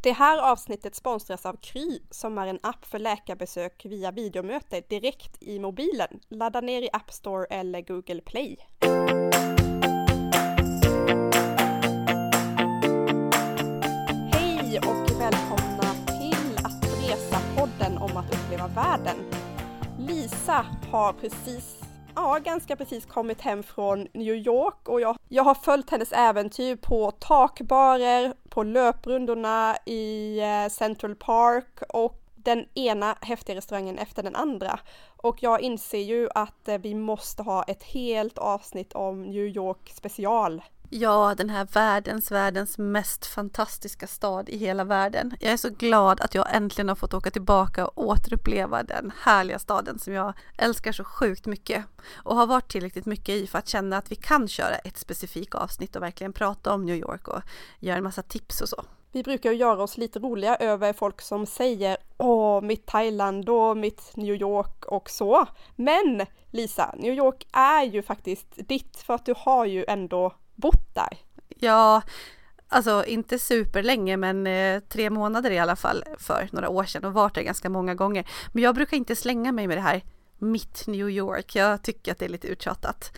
Det här avsnittet sponsras av Kry som är en app för läkarbesök via videomöte direkt i mobilen. Ladda ner i App Store eller Google Play. Hej och välkomna till Att resa-podden om att uppleva världen. Lisa har precis ja, ganska precis kommit hem från New York och jag, jag har följt hennes äventyr på takbarer, på löprundorna i eh, Central Park och den ena häftiga restaurangen efter den andra. Och jag inser ju att eh, vi måste ha ett helt avsnitt om New York special Ja, den här världens, världens mest fantastiska stad i hela världen. Jag är så glad att jag äntligen har fått åka tillbaka och återuppleva den härliga staden som jag älskar så sjukt mycket och har varit tillräckligt mycket i för att känna att vi kan köra ett specifikt avsnitt och verkligen prata om New York och göra en massa tips och så. Vi brukar ju göra oss lite roliga över folk som säger åh, mitt Thailand och mitt New York och så. Men Lisa, New York är ju faktiskt ditt för att du har ju ändå bott där? Ja, alltså inte superlänge men eh, tre månader i alla fall för några år sedan och varit där ganska många gånger. Men jag brukar inte slänga mig med det här mitt New York. Jag tycker att det är lite uttjatat.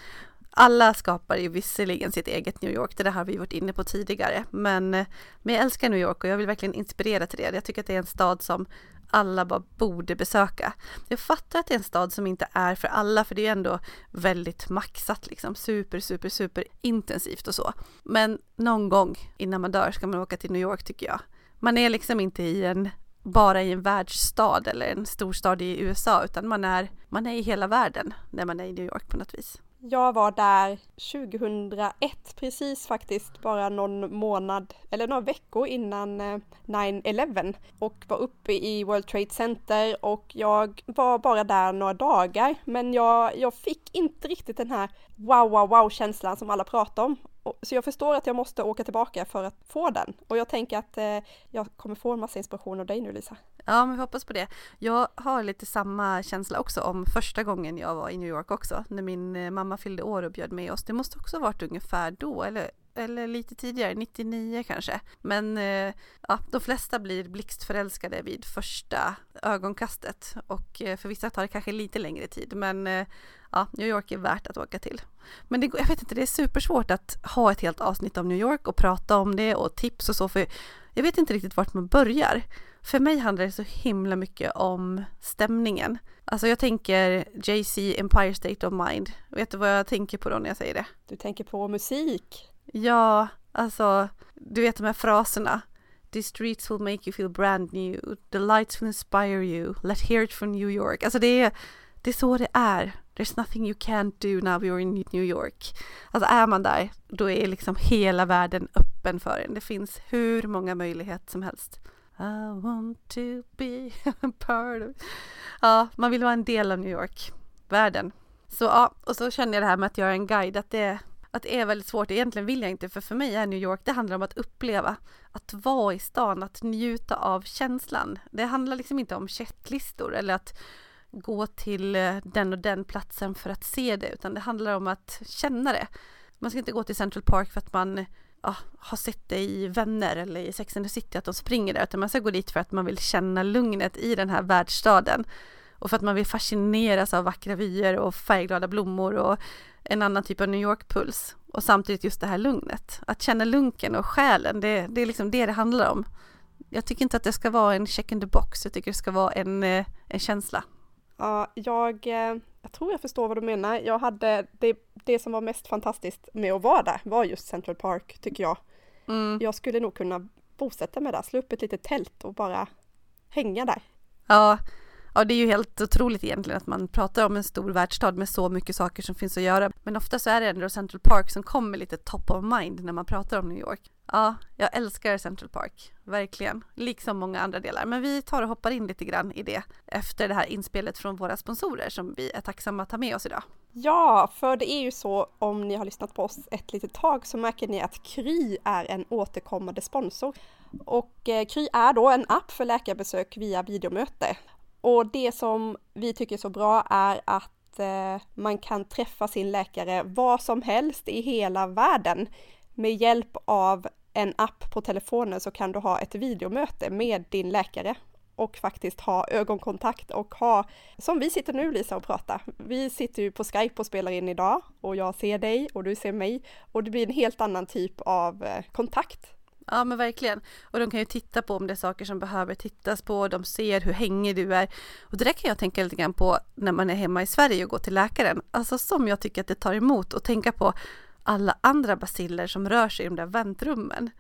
Alla skapar ju visserligen sitt eget New York, det där har vi varit inne på tidigare, men, eh, men jag älskar New York och jag vill verkligen inspirera till det. Jag tycker att det är en stad som alla bara borde besöka. Jag fattar att det är en stad som inte är för alla, för det är ändå väldigt maxat liksom, super, super, super intensivt och så. Men någon gång innan man dör ska man åka till New York tycker jag. Man är liksom inte i en bara i en världsstad eller en storstad i USA utan man är, man är i hela världen när man är i New York på något vis. Jag var där 2001 precis faktiskt, bara någon månad eller några veckor innan eh, 9-11 och var uppe i World Trade Center och jag var bara där några dagar men jag, jag fick inte riktigt den här wow wow wow känslan som alla pratar om så jag förstår att jag måste åka tillbaka för att få den. Och jag tänker att eh, jag kommer få en massa inspiration av dig nu Lisa. Ja, men vi hoppas på det. Jag har lite samma känsla också om första gången jag var i New York också. När min eh, mamma fyllde år och bjöd med oss. Det måste också ha varit ungefär då, eller eller lite tidigare, 99 kanske. Men eh, ja, de flesta blir blixtförälskade vid första ögonkastet och eh, för vissa tar det kanske lite längre tid. Men eh, ja, New York är värt att åka till. Men det, jag vet inte, det är supersvårt att ha ett helt avsnitt om New York och prata om det och tips och så, för jag vet inte riktigt vart man börjar. För mig handlar det så himla mycket om stämningen. Alltså jag tänker Jay-Z Empire State of Mind. Vet du vad jag tänker på då när jag säger det? Du tänker på musik? Ja, alltså du vet de här fraserna. The streets will make you feel brand new. The lights will inspire you. Let hear it from New York. Alltså det är, det är så det är. There's nothing you can't do now you're in New York. Alltså är man där, då är liksom hela världen öppen för en. Det finns hur många möjligheter som helst. I want to be a part of... Ja, man vill vara en del av New York, världen. Så ja, och så känner jag det här med att göra en guide, att det, att det är väldigt svårt. Egentligen vill jag inte, för för mig är New York, det handlar om att uppleva, att vara i stan, att njuta av känslan. Det handlar liksom inte om checklistor eller att gå till eh, den och den platsen för att se det, utan det handlar om att känna det. Man ska inte gå till Central Park för att man ja, har sett det i Vänner eller i Sex and the City att de springer där, utan man ska gå dit för att man vill känna lugnet i den här världsstaden och för att man vill fascineras av vackra vyer och färgglada blommor och en annan typ av New York-puls och samtidigt just det här lugnet. Att känna lunken och själen, det, det är liksom det det handlar om. Jag tycker inte att det ska vara en check in the box, jag tycker det ska vara en, eh, en känsla. Ja, jag, eh, jag tror jag förstår vad du menar. Jag hade det, det som var mest fantastiskt med att vara där var just Central Park tycker jag. Mm. Jag skulle nog kunna bosätta mig där, slå upp ett litet tält och bara hänga där. Ja, Ja, det är ju helt otroligt egentligen att man pratar om en stor världsstad med så mycket saker som finns att göra. Men ofta så är det ändå Central Park som kommer lite top of mind när man pratar om New York. Ja, jag älskar Central Park, verkligen, liksom många andra delar. Men vi tar och hoppar in lite grann i det efter det här inspelet från våra sponsorer som vi är tacksamma att ha med oss idag. Ja, för det är ju så om ni har lyssnat på oss ett litet tag så märker ni att Kry är en återkommande sponsor. Och eh, Kry är då en app för läkarbesök via videomöte. Och det som vi tycker är så bra är att eh, man kan träffa sin läkare var som helst i hela världen med hjälp av en app på telefonen så kan du ha ett videomöte med din läkare och faktiskt ha ögonkontakt och ha, som vi sitter nu Lisa och pratar. Vi sitter ju på Skype och spelar in idag och jag ser dig och du ser mig och det blir en helt annan typ av eh, kontakt. Ja men verkligen. Och de kan ju titta på om det är saker som behöver tittas på, de ser hur hängig du är. Och det där kan jag tänka lite grann på när man är hemma i Sverige och går till läkaren. Alltså som jag tycker att det tar emot att tänka på alla andra basiller som rör sig i de där väntrummen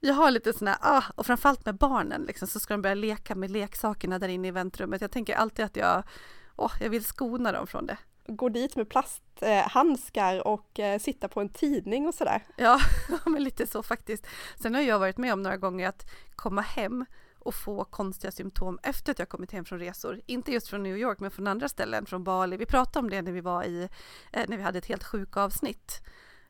jag har lite sådana, ah, och framförallt med barnen liksom, så ska de börja leka med leksakerna där inne i väntrummet. Jag tänker alltid att jag, oh, jag vill skona dem från det. Gå dit med plasthandskar och eh, sitta på en tidning och sådär. Ja, men lite så faktiskt. Sen har jag varit med om några gånger att komma hem och få konstiga symptom efter att jag kommit hem från resor. Inte just från New York men från andra ställen, från Bali. Vi pratade om det när vi var i, eh, när vi hade ett helt sjukavsnitt.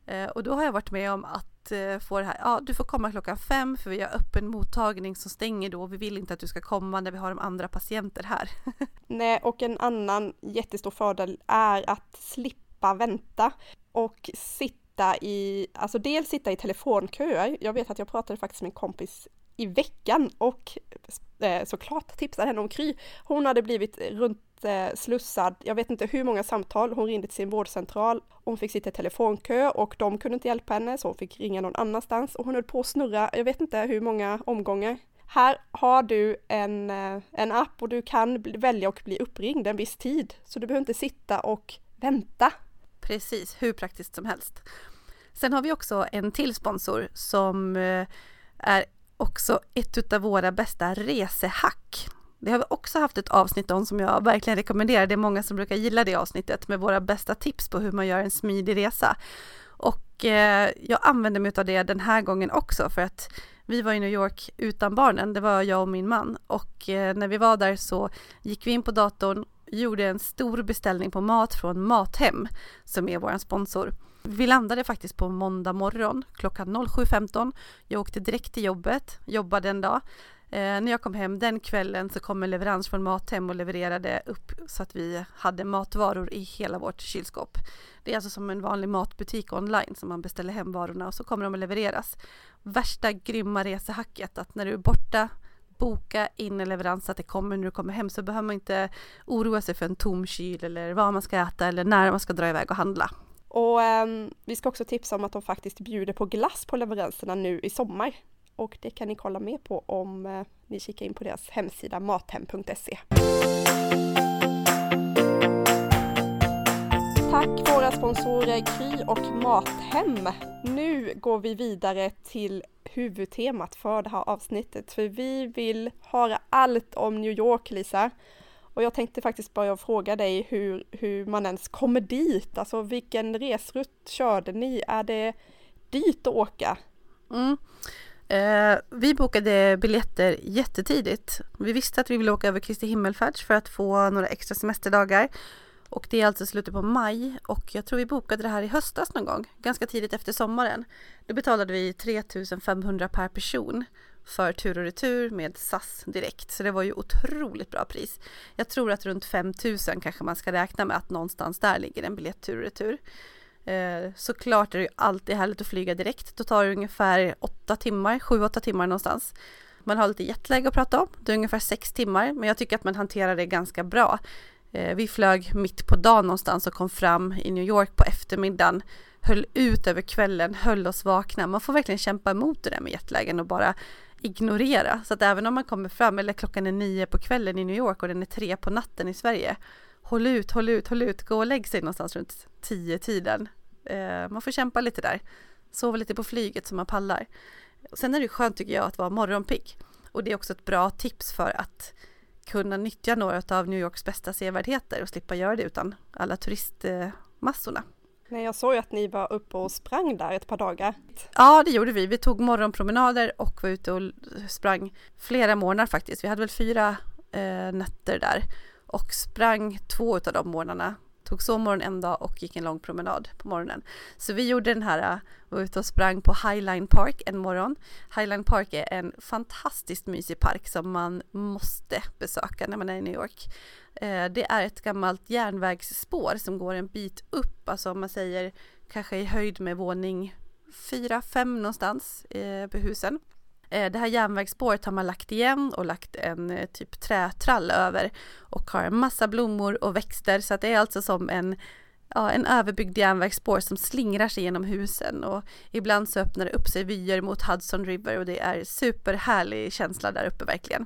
Eh, och då har jag varit med om att eh, få det här, ja du får komma klockan fem för vi har öppen mottagning som stänger då. Vi vill inte att du ska komma när vi har de andra patienter här. Nej, och en annan jättestor fördel är att slippa vänta och sitta i, alltså dels sitta i telefonköer. Jag vet att jag pratade faktiskt med en kompis i veckan och eh, såklart tipsade henne om Kry. Hon hade blivit runt eh, slussad, jag vet inte hur många samtal, hon ringde till sin vårdcentral, hon fick sitta i telefonkö och de kunde inte hjälpa henne så hon fick ringa någon annanstans och hon höll på att snurra, jag vet inte hur många omgångar. Här har du en, eh, en app och du kan välja och bli uppringd en viss tid, så du behöver inte sitta och vänta. Precis, hur praktiskt som helst. Sen har vi också en till sponsor som eh, är också ett av våra bästa resehack. Det har vi också haft ett avsnitt om som jag verkligen rekommenderar. Det är många som brukar gilla det avsnittet med våra bästa tips på hur man gör en smidig resa. Och eh, jag använder mig av det den här gången också för att vi var i New York utan barnen, det var jag och min man och eh, när vi var där så gick vi in på datorn, gjorde en stor beställning på mat från Mathem som är vår sponsor. Vi landade faktiskt på måndag morgon klockan 07.15. Jag åkte direkt till jobbet, jobbade en dag. Eh, när jag kom hem den kvällen så kom en leverans från Mathem och levererade upp så att vi hade matvaror i hela vårt kylskåp. Det är alltså som en vanlig matbutik online som man beställer hem varorna och så kommer de att levereras. Värsta grymma resehacket att när du är borta boka in en leverans så att det kommer när du kommer hem så behöver man inte oroa sig för en tom kyl eller vad man ska äta eller när man ska dra iväg och handla. Och eh, vi ska också tipsa om att de faktiskt bjuder på glass på leveranserna nu i sommar och det kan ni kolla mer på om eh, ni kikar in på deras hemsida mathem.se. Tack våra sponsorer Kry och Mathem. Nu går vi vidare till huvudtemat för det här avsnittet, för vi vill höra allt om New York, Lisa. Och jag tänkte faktiskt börja fråga dig hur, hur man ens kommer dit, alltså vilken resrutt körde ni? Är det dyrt att åka? Mm. Eh, vi bokade biljetter jättetidigt. Vi visste att vi ville åka över Kristi himmelfärds för att få några extra semesterdagar. Och det är alltså slutet på maj och jag tror vi bokade det här i höstas någon gång, ganska tidigt efter sommaren. Då betalade vi 3500 per person för tur och retur med SAS direkt, så det var ju otroligt bra pris. Jag tror att runt 5000 kanske man ska räkna med att någonstans där ligger en biljett tur och retur. Eh, såklart är det ju alltid härligt att flyga direkt. Då tar det ungefär 8 timmar, 7-8 timmar någonstans. Man har lite jetlag att prata om. Det är ungefär 6 timmar, men jag tycker att man hanterar det ganska bra. Eh, vi flög mitt på dagen någonstans och kom fram i New York på eftermiddagen. Höll ut över kvällen, höll oss vakna. Man får verkligen kämpa emot det där med jetlagen och bara ignorera. Så att även om man kommer fram, eller klockan är nio på kvällen i New York och den är tre på natten i Sverige, håll ut, håll ut, håll ut, gå och lägg sig någonstans runt tio tiden. Eh, man får kämpa lite där, sova lite på flyget så man pallar. Sen är det skönt tycker jag att vara morgonpigg och det är också ett bra tips för att kunna nyttja några av New Yorks bästa sevärdheter och slippa göra det utan alla turistmassorna. Nej, jag såg ju att ni var uppe och sprang där ett par dagar. Ja, det gjorde vi. Vi tog morgonpromenader och var ute och sprang flera månader faktiskt. Vi hade väl fyra eh, nätter där och sprang två av de morgnarna. Tog sovmorgon en dag och gick en lång promenad på morgonen. Så vi gjorde den här, eh, var ute och sprang på Highline Park en morgon. Highline Park är en fantastiskt mysig park som man måste besöka när man är i New York. Eh, det är ett gammalt järnvägsspår som går en bit upp, alltså om man säger kanske i höjd med våning fyra, fem någonstans eh, på husen. Eh, det här järnvägsspåret har man lagt igen och lagt en eh, typ trätrall över och har en massa blommor och växter så att det är alltså som en ja, en överbyggd järnvägsspår som slingrar sig genom husen och ibland så öppnar det upp sig vyer mot Hudson River och det är superhärlig känsla där uppe verkligen.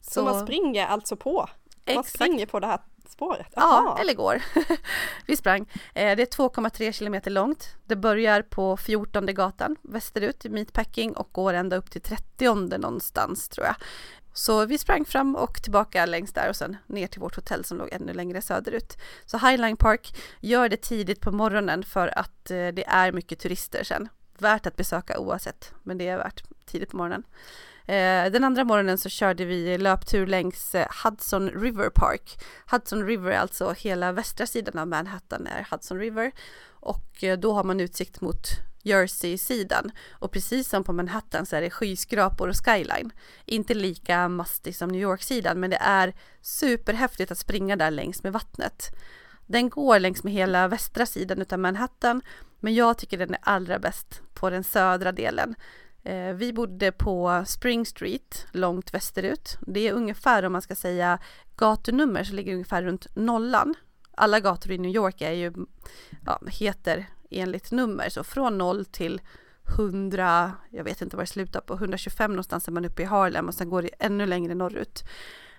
Så, så man springer alltså på? Man Exakt. springer på det här spåret? Aha. Ja, eller går. vi sprang. Eh, det är 2,3 kilometer långt. Det börjar på 14 gatan västerut i Meatpacking och går ända upp till 30 någonstans tror jag. Så vi sprang fram och tillbaka längs där och sen ner till vårt hotell som låg ännu längre söderut. Så Highline Park gör det tidigt på morgonen för att eh, det är mycket turister sen. Värt att besöka oavsett, men det är värt tidigt på morgonen. Eh, den andra morgonen så körde vi löptur längs eh, Hudson River Park. Hudson River är alltså hela västra sidan av Manhattan är Hudson River och eh, då har man utsikt mot Jersey-sidan. Och precis som på Manhattan så är det skyskrapor och skyline. Inte lika mastig som New York-sidan men det är superhäftigt att springa där längs med vattnet. Den går längs med hela västra sidan utav Manhattan men jag tycker den är allra bäst på den södra delen. Eh, vi bodde på Spring Street långt västerut. Det är ungefär om man ska säga gatunummer så ligger ungefär runt nollan. Alla gator i New York är ju, ja, heter enligt nummer, så från 0 till 100, jag vet inte vad det slutar på, 125 någonstans är man uppe i Harlem och sen går det ännu längre norrut.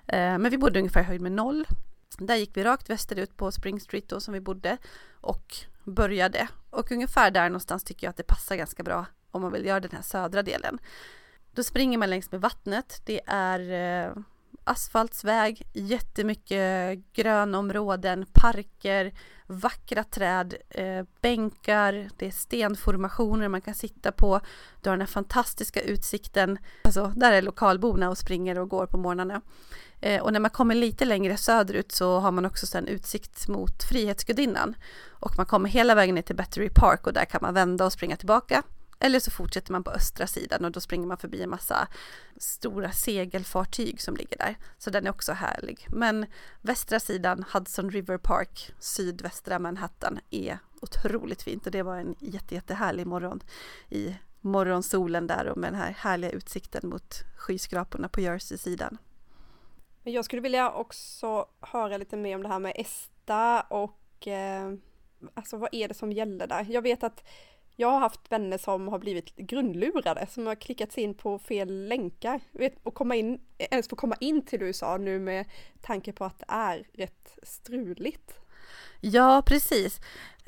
Eh, men vi bodde ungefär i höjd med 0. Där gick vi rakt västerut på Spring Street då som vi bodde och började. Och ungefär där någonstans tycker jag att det passar ganska bra om man vill göra den här södra delen. Då springer man längs med vattnet. Det är eh, asfaltsväg, jättemycket grönområden, parker, vackra träd, eh, bänkar, det är stenformationer man kan sitta på. Du har den här fantastiska utsikten. Alltså, där är lokalborna och springer och går på morgnarna. Eh, och när man kommer lite längre söderut så har man också sen utsikt mot Frihetsgudinnan. Och man kommer hela vägen ner till Battery Park och där kan man vända och springa tillbaka. Eller så fortsätter man på östra sidan och då springer man förbi en massa stora segelfartyg som ligger där. Så den är också härlig. Men västra sidan, Hudson River Park, sydvästra Manhattan, är otroligt fint och det var en jätte, jättehärlig morgon i morgonsolen där och med den här härliga utsikten mot skyskraporna på Jersey-sidan. Jag skulle vilja också höra lite mer om det här med ESTA och eh, alltså vad är det som gäller där? Jag vet att jag har haft vänner som har blivit grundlurade, som har klickat sig in på fel länkar. Och komma in, ens få komma in till USA nu med tanke på att det är rätt struligt. Ja, precis.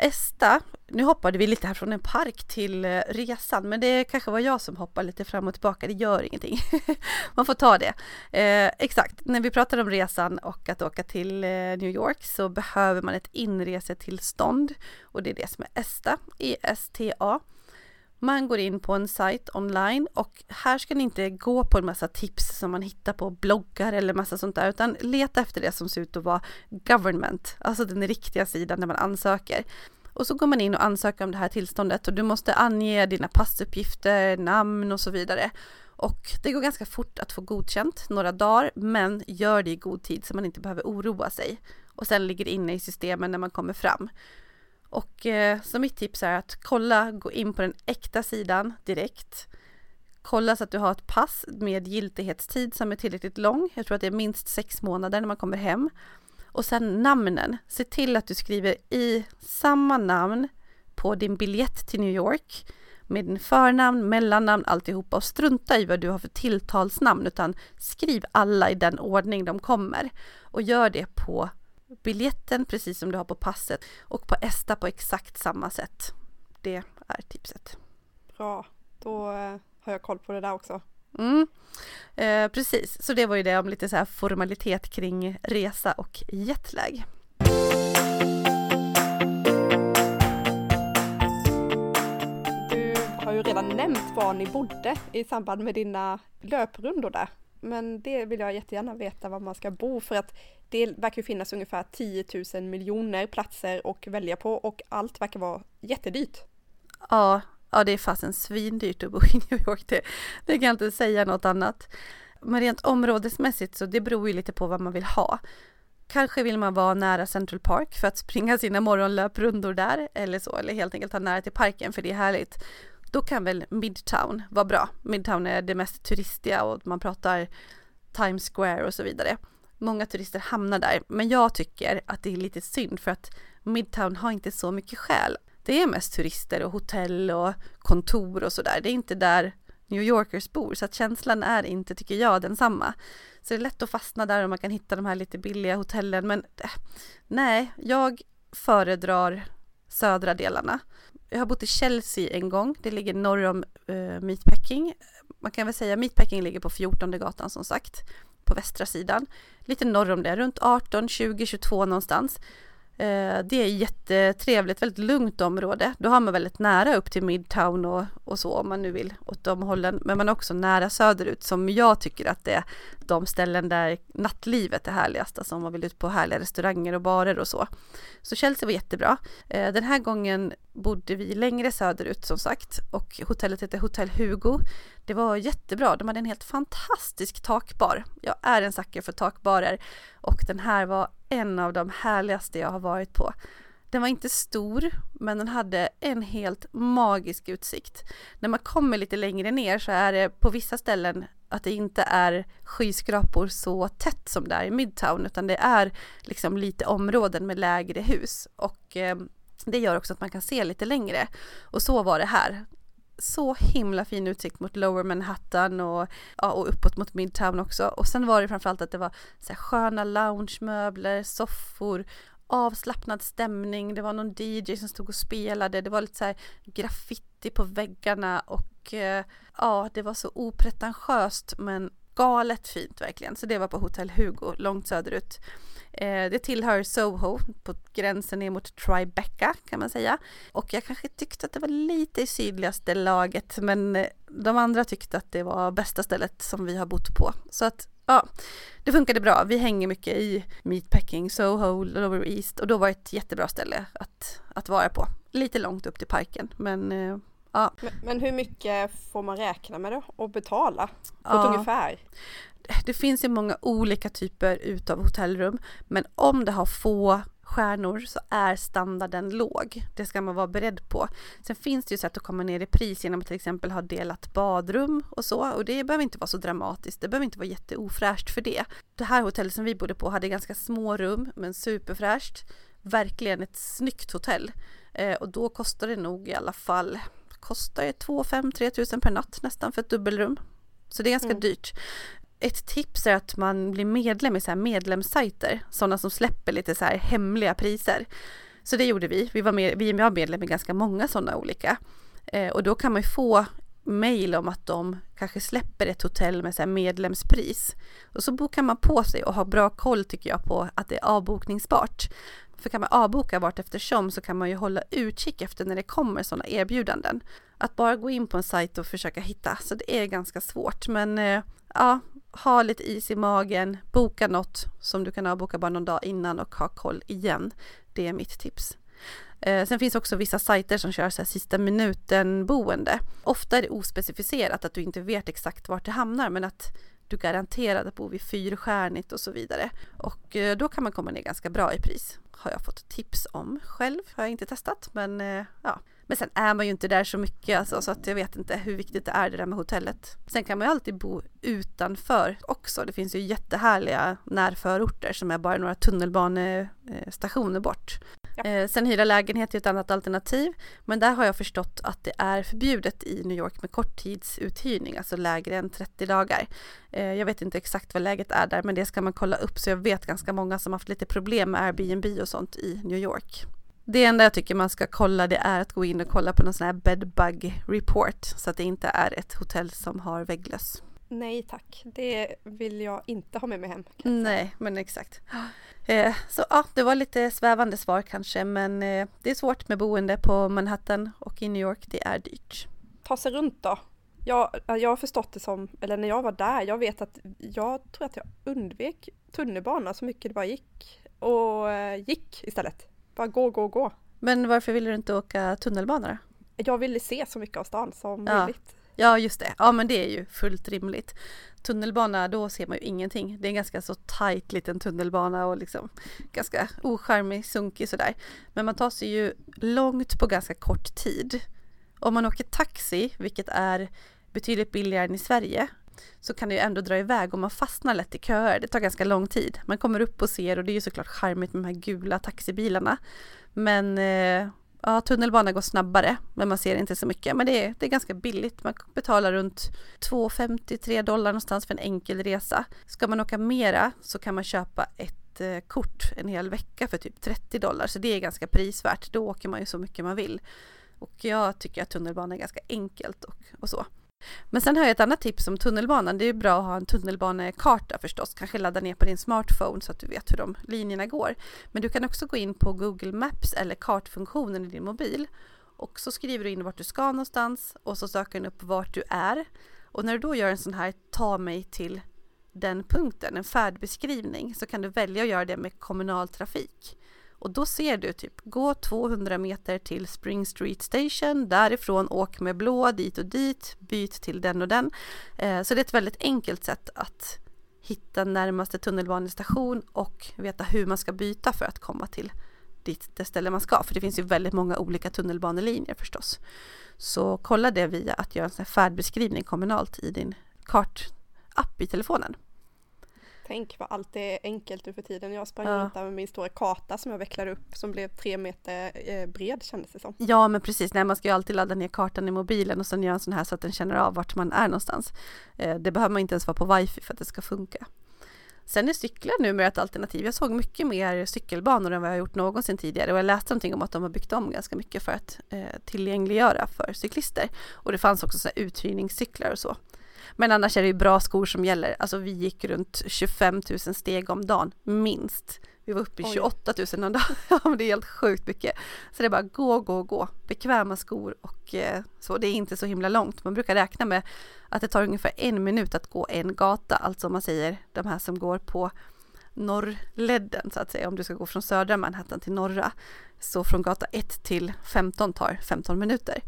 Esta, nu hoppade vi lite här från en park till eh, resan, men det kanske var jag som hoppade lite fram och tillbaka, det gör ingenting. Man får ta det. Eh, exakt, när vi pratar om resan och att åka till eh, New York så behöver man ett inresetillstånd och det är det som är ESTA, E-S-T-A. Man går in på en sajt online och här ska ni inte gå på en massa tips som man hittar på bloggar eller massa sånt där utan leta efter det som ser ut att vara government, alltså den riktiga sidan där man ansöker. Och så går man in och ansöker om det här tillståndet och du måste ange dina passuppgifter, namn och så vidare. Och det går ganska fort att få godkänt, några dagar, men gör det i god tid så man inte behöver oroa sig. Och sen ligger det inne i systemen när man kommer fram. Och eh, så mitt tips är att kolla, gå in på den äkta sidan direkt. Kolla så att du har ett pass med giltighetstid som är tillräckligt lång. Jag tror att det är minst sex månader när man kommer hem. Och sen namnen. Se till att du skriver i samma namn på din biljett till New York med din förnamn, mellannamn, alltihopa och strunta i vad du har för tilltalsnamn utan skriv alla i den ordning de kommer och gör det på biljetten precis som du har på passet och på ESTA på exakt samma sätt. Det är tipset. Bra, då eh, har jag koll på det där också. Mm. Eh, precis, så det var ju det om lite så här formalitet kring resa och jetlag. Du har ju redan nämnt var ni bodde i samband med dina löprundor där. Men det vill jag jättegärna veta var man ska bo för att det verkar finnas ungefär 10 000 miljoner platser att välja på och allt verkar vara jättedyrt. Ja, ja det är fasen svindyrt att bo i New York. Det, det kan jag inte säga något annat. Men rent områdesmässigt så det beror ju lite på vad man vill ha. Kanske vill man vara nära Central Park för att springa sina morgonlöprundor där eller så, eller helt enkelt ha nära till parken för det är härligt då kan väl Midtown vara bra. Midtown är det mest turistiga och man pratar Times Square och så vidare. Många turister hamnar där, men jag tycker att det är lite synd för att Midtown har inte så mycket själ. Det är mest turister och hotell och kontor och sådär. Det är inte där New Yorkers bor, så att känslan är inte, tycker jag, densamma. Så det är lätt att fastna där och man kan hitta de här lite billiga hotellen, men eh, nej, jag föredrar södra delarna. Jag har bott i Chelsea en gång, det ligger norr om uh, Meatpacking. Man kan väl säga Meatpacking ligger på 14 gatan som sagt, på västra sidan. Lite norr om det, runt 18, 20, 22 någonstans. Eh, det är jättetrevligt, väldigt lugnt område. Då har man väldigt nära upp till Midtown och, och så om man nu vill åt de hållen. Men man är också nära söderut som jag tycker att det är de ställen där nattlivet är härligast. Alltså om man vill ut på härliga restauranger och barer och så. Så Chelsea var jättebra. Eh, den här gången bodde vi längre söderut som sagt och hotellet heter Hotell Hugo. Det var jättebra. De hade en helt fantastisk takbar. Jag är en sucker för takbarer och den här var en av de härligaste jag har varit på. Den var inte stor, men den hade en helt magisk utsikt. När man kommer lite längre ner så är det på vissa ställen att det inte är skyskrapor så tätt som det är i Midtown, utan det är liksom lite områden med lägre hus och eh, det gör också att man kan se lite längre. Och så var det här så himla fin utsikt mot Lower Manhattan och, ja, och uppåt mot Midtown också. Och sen var det framförallt att det var så här sköna loungemöbler, soffor, avslappnad stämning. Det var någon DJ som stod och spelade. Det var lite så här graffiti på väggarna och eh, ja, det var så opretentiöst men galet fint verkligen. Så det var på Hotell Hugo långt söderut. Eh, det tillhör Soho, på gränsen ner mot Tribeca kan man säga. Och jag kanske tyckte att det var lite i sydligaste laget, men eh, de andra tyckte att det var bästa stället som vi har bott på. Så att ja, det funkade bra. Vi hänger mycket i Meatpacking, Soho, Lower East och då var det ett jättebra ställe att, att vara på. Lite långt upp till parken, men eh, ja. Men, men, hur mycket får man räkna med då och betala? På ja. ett ungefär? det finns ju många olika typer utav hotellrum, men om det har få stjärnor så är standarden låg. Det ska man vara beredd på. Sen finns det ju sätt att komma ner i pris genom att till exempel ha delat badrum och så och det behöver inte vara så dramatiskt. Det behöver inte vara jätteofräscht för det. Det här hotellet som vi bodde på hade ganska små rum men superfräscht. Verkligen ett snyggt hotell eh, och då kostar det nog i alla fall kostar det 2 5 3 tusen per natt nästan för ett dubbelrum. Så det är ganska mm. dyrt ett tips är att man blir medlem i så här medlemssajter, sådana som släpper lite så här hemliga priser. Så det gjorde vi. Vi var, med, vi var medlem i ganska många sådana olika. Eh, och då kan man ju få mail om att de kanske släpper ett hotell med så medlemspris. Och så bokar man på sig och har bra koll tycker jag på att det är avbokningsbart. För kan man avboka vart eftersom så kan man ju hålla utkik efter när det kommer sådana erbjudanden. Att bara gå in på en sajt och försöka hitta, så det är ganska svårt. Men eh, ja, ha lite is i magen, boka något som du kan avboka bara någon dag innan och ha koll igen. Det är mitt tips. Eh, sen finns också vissa sajter som kör så här sista minuten boende. Ofta är det ospecificerat att du inte vet exakt vart det hamnar men att du garanterat att bo vid fyrstjärnigt och så vidare. Och eh, då kan man komma ner ganska bra i pris. Har jag fått tips om själv, har jag inte testat men eh, ja, men sen är man ju inte där så mycket alltså, så att jag vet inte hur viktigt det är det där med hotellet. Sen kan man ju alltid bo utanför också. Det finns ju jättehärliga närförorter som är bara några tunnelbanestationer bort. Ja. Eh, sen hyra lägenhet är ett annat alternativ. Men där har jag förstått att det är förbjudet i New York med korttidsuthyrning, alltså lägre än 30 dagar. Eh, jag vet inte exakt vad läget är där, men det ska man kolla upp. Så jag vet ganska många som haft lite problem med Airbnb och sånt i New York. Det enda jag tycker man ska kolla det är att gå in och kolla på någon sån här bedbug report så att det inte är ett hotell som har vägglöss. Nej tack, det vill jag inte ha med mig hem. Nej, men exakt. Eh, så ja, det var lite svävande svar kanske, men eh, det är svårt med boende på Manhattan och i New York. Det är dyrt. Ta sig runt då. Jag, jag har förstått det som, eller när jag var där, jag vet att jag tror att jag undvek tunnelbana så mycket det bara gick och eh, gick istället. Bara gå, gå, gå. Men varför ville du inte åka tunnelbana då? Jag ville se så mycket av stan som ja. möjligt. Ja, just det. Ja, men det är ju fullt rimligt. Tunnelbana, då ser man ju ingenting. Det är en ganska så tajt liten tunnelbana och liksom ganska ocharmig, sunkig sådär. Men man tar sig ju långt på ganska kort tid. Om man åker taxi, vilket är betydligt billigare än i Sverige, så kan det ju ändå dra iväg och man fastnar lätt i köer. Det tar ganska lång tid. Man kommer upp och ser och det är ju såklart charmigt med de här gula taxibilarna. Men eh, ja, tunnelbanan går snabbare, men man ser inte så mycket. Men det är, det är ganska billigt. Man betalar runt 2,53 dollar någonstans för en enkel resa. Ska man åka mera så kan man köpa ett eh, kort en hel vecka för typ 30 dollar, så det är ganska prisvärt. Då åker man ju så mycket man vill. Och jag tycker att tunnelbanan är ganska enkelt och, och så. Men sen har jag ett annat tips om tunnelbanan. Det är bra att ha en tunnelbanekarta förstås. Kanske ladda ner på din smartphone så att du vet hur de linjerna går. Men du kan också gå in på Google Maps eller kartfunktionen i din mobil. Och så skriver du in vart du ska någonstans och så söker den upp vart du är. Och när du då gör en sån här ta mig till den punkten, en färdbeskrivning, så kan du välja att göra det med kommunal trafik. Och då ser du typ gå 200 meter till Spring Street Station, därifrån åk med blå dit och dit, byt till den och den. Eh, så det är ett väldigt enkelt sätt att hitta närmaste tunnelbanestation och veta hur man ska byta för att komma till dit det ställe man ska. För det finns ju väldigt många olika tunnelbanelinjer förstås. Så kolla det via att göra en sån färdbeskrivning kommunalt i din kartapp i telefonen. Tänk vad allt är enkelt nu för tiden. Jag sprang ja. runt där med min stora karta som jag vecklade upp som blev tre meter eh, bred kändes det som. Ja men precis, Nej, man ska ju alltid ladda ner kartan i mobilen och sen göra en sån här så att den känner av vart man är någonstans. Eh, det behöver man inte ens vara på wifi för att det ska funka. Sen är cyklar numera ett alternativ. Jag såg mycket mer cykelbanor än vad jag gjort någonsin tidigare och jag läste någonting om att de har byggt om ganska mycket för att eh, tillgängliggöra för cyklister. Och det fanns också så här uthyrningscyklar och så. Men annars är det ju bra skor som gäller. Alltså vi gick runt 25 000 steg om dagen, minst. Vi var uppe i 28 000 om dagen. Det är helt sjukt mycket. Så det är bara gå, gå, gå. Bekväma skor och eh, så. Det är inte så himla långt. Man brukar räkna med att det tar ungefär en minut att gå en gata. Alltså om man säger de här som går på norrledden så att säga. Om du ska gå från södra Manhattan till norra. Så från gata 1 till 15 tar 15 minuter.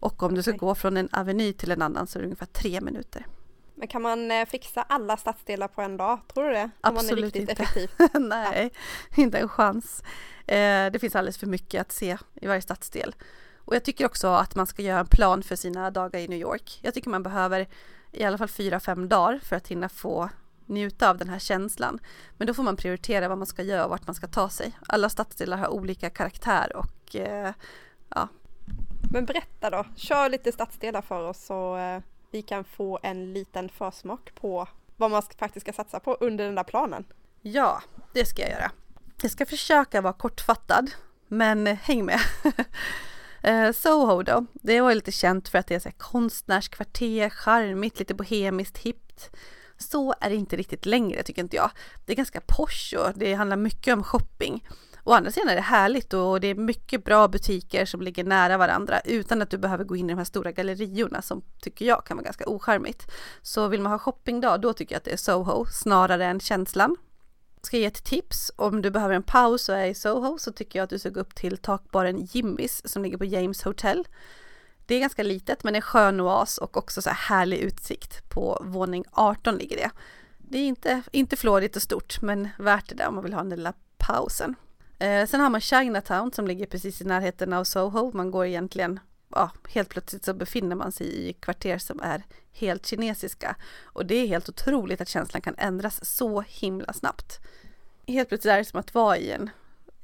Och om du ska gå från en aveny till en annan så är det ungefär tre minuter. Men kan man eh, fixa alla stadsdelar på en dag? Tror du det? Absolut Om man är riktigt inte. effektiv? Nej, ja. inte en chans. Eh, det finns alldeles för mycket att se i varje stadsdel. Och jag tycker också att man ska göra en plan för sina dagar i New York. Jag tycker man behöver i alla fall fyra, fem dagar för att hinna få njuta av den här känslan. Men då får man prioritera vad man ska göra och vart man ska ta sig. Alla stadsdelar har olika karaktär och eh, ja, men berätta då, kör lite stadsdelar för oss så eh, vi kan få en liten försmak på vad man faktiskt ska satsa på under den där planen. Ja, det ska jag göra. Jag ska försöka vara kortfattad, men häng med. Eh, Soho då, det var lite känt för att det är så här konstnärskvarter, charmigt, lite bohemiskt, hippt. Så är det inte riktigt längre tycker inte jag. Det är ganska posh och det handlar mycket om shopping. Å andra sidan är det härligt och det är mycket bra butiker som ligger nära varandra utan att du behöver gå in i de här stora galleriorna som tycker jag kan vara ganska ocharmigt. Så vill man ha shoppingdag då tycker jag att det är Soho snarare än känslan. Ska jag ge ett tips om du behöver en paus och är i Soho så tycker jag att du ska gå upp till takbaren Jimmys som ligger på James Hotel. Det är ganska litet men en skön oas och också så här härlig utsikt. På våning 18 ligger det. Det är inte, inte flådigt och stort men värt det där om man vill ha den lilla pausen. Eh, sen har man Chinatown som ligger precis i närheten av Soho. Man går egentligen, ja, helt plötsligt så befinner man sig i kvarter som är helt kinesiska. Och det är helt otroligt att känslan kan ändras så himla snabbt. Helt plötsligt är det som att vara i en,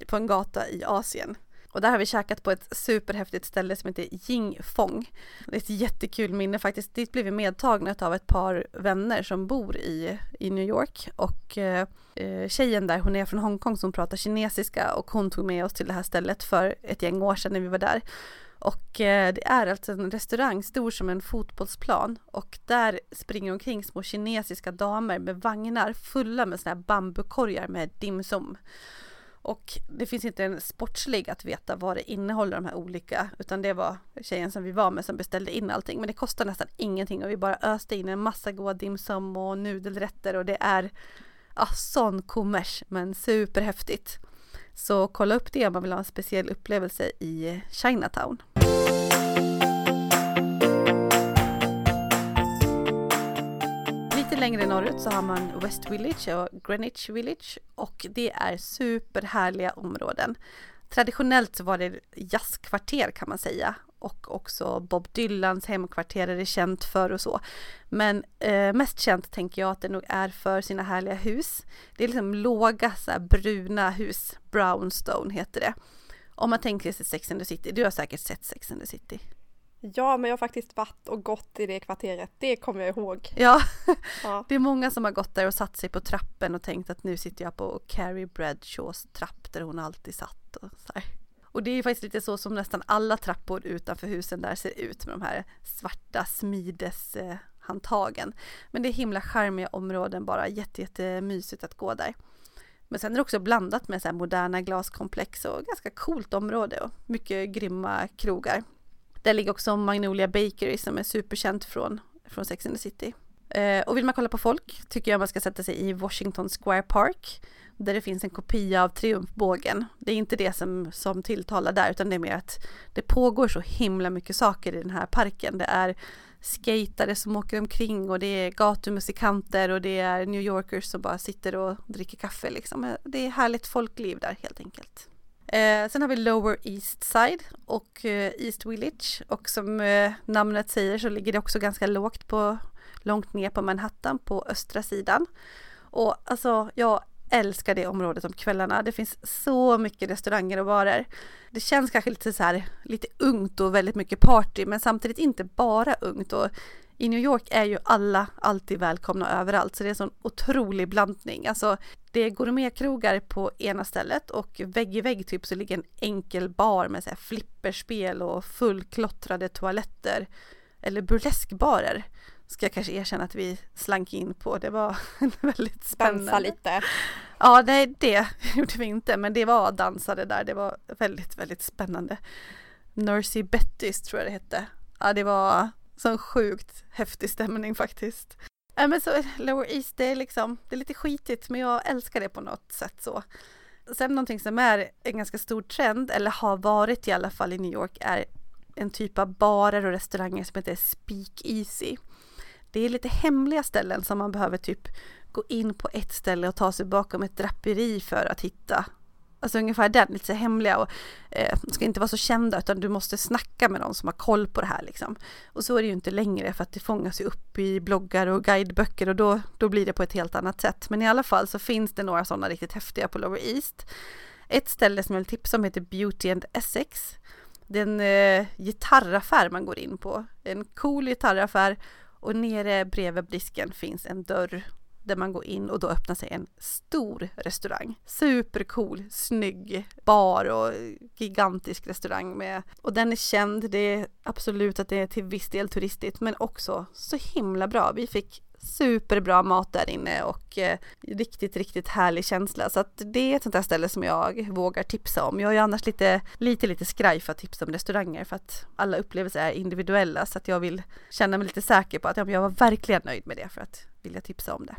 på en gata i Asien. Och där har vi käkat på ett superhäftigt ställe som heter Jing Fong. Det är ett jättekul minne faktiskt. Dit blev vi medtagna av ett par vänner som bor i, i New York. Och eh, eh, tjejen där, hon är från Hongkong som pratar kinesiska och hon tog med oss till det här stället för ett gäng år sedan när vi var där. Och eh, det är alltså en restaurang stor som en fotbollsplan och där springer omkring små kinesiska damer med vagnar fulla med såna här bambukorgar med dimsum. Och det finns inte en sportslig att veta vad det innehåller de här olika, utan det var tjejen som vi var med som beställde in allting. Men det kostar nästan ingenting och vi bara öste in en massa goda dimsum och nudelrätter och det är ja, sån kommers, men superhäftigt. Så kolla upp det om man vill ha en speciell upplevelse i Chinatown. Lite längre norrut så har man West Village och Greenwich Village och det är superhärliga områden. Traditionellt så var det jazzkvarter kan man säga och också Bob Dylans hemkvarter är det känt för och så. Men eh, mest känt tänker jag att det nog är för sina härliga hus. Det är liksom låga så här, bruna hus, brownstone heter det. Om man tänker sig Sex and the City, du har säkert sett Sex and the City. Ja, men jag har faktiskt varit och gått i det kvarteret, det kommer jag ihåg. Ja, ja. det är många som har gått där och satt sig på trappen och tänkt att nu sitter jag på Carrie Bradshaws trapp där hon alltid satt och så här. Och det är faktiskt lite så som nästan alla trappor utanför husen där ser ut med de här svarta smideshandtagen. Men det är himla charmiga områden bara, jätte, jättemysigt att gå där. Men sen är det också blandat med så moderna glaskomplex och ganska coolt område och mycket grymma krogar. Där ligger också Magnolia Bakery som är superkänt från, från Sex and the City. Eh, och vill man kolla på folk tycker jag man ska sätta sig i Washington Square Park där det finns en kopia av triumfbågen. Det är inte det som, som tilltalar där utan det är mer att det pågår så himla mycket saker i den här parken. Det är skatare som åker omkring och det är gatumusikanter och det är New Yorkers som bara sitter och dricker kaffe liksom. Det är härligt folkliv där helt enkelt. Eh, sen har vi Lower East Side och eh, East Village och som eh, namnet säger så ligger det också ganska lågt på långt ner på Manhattan på östra sidan. Och alltså jag älskar det området om kvällarna. Det finns så mycket restauranger och barer. Det känns kanske lite så här lite ungt och väldigt mycket party men samtidigt inte bara ungt och i New York är ju alla alltid välkomna överallt så det är en sån otrolig blandning. Alltså det är gourmetkrogar på ena stället och vägg i vägg typ så ligger en enkel bar med så här flipperspel och fullklottrade toaletter eller burleskbarer ska jag kanske erkänna att vi slank in på. Det var väldigt spännande. Dansa lite. Ja, nej, det gjorde vi inte, men det var dansade där. Det var väldigt, väldigt spännande. Nursey Bettys tror jag det hette. Ja, det var sån sjukt häftig stämning faktiskt. Ja, men så Lower East, det är liksom, det är lite skitigt, men jag älskar det på något sätt så. Sen någonting som är en ganska stor trend, eller har varit i alla fall i New York, är en typ av barer och restauranger som heter Speakeasy. Det är lite hemliga ställen som man behöver typ gå in på ett ställe och ta sig bakom ett draperi för att hitta. Alltså ungefär den, lite så hemliga och eh, ska inte vara så kända utan du måste snacka med någon som har koll på det här liksom. Och så är det ju inte längre för att det fångas ju upp i bloggar och guideböcker och då, då blir det på ett helt annat sätt. Men i alla fall så finns det några sådana riktigt häftiga på Lower East. Ett ställe som jag vill tipsa om heter Beauty and Essex. Det är en eh, gitarraffär man går in på. En cool gitarraffär och nere bredvid disken finns en dörr där man går in och då öppnar sig en stor restaurang. Supercool, snygg bar och gigantisk restaurang med och den är känd. Det är absolut att det är till viss del turistigt men också så himla bra. Vi fick superbra mat där inne och eh, riktigt, riktigt härlig känsla. Så att det är ett sånt där ställe som jag vågar tipsa om. Jag är annars lite, lite, lite skraj för att tipsa om restauranger för att alla upplevelser är individuella så att jag vill känna mig lite säker på att jag var verkligen nöjd med det för att vilja tipsa om det.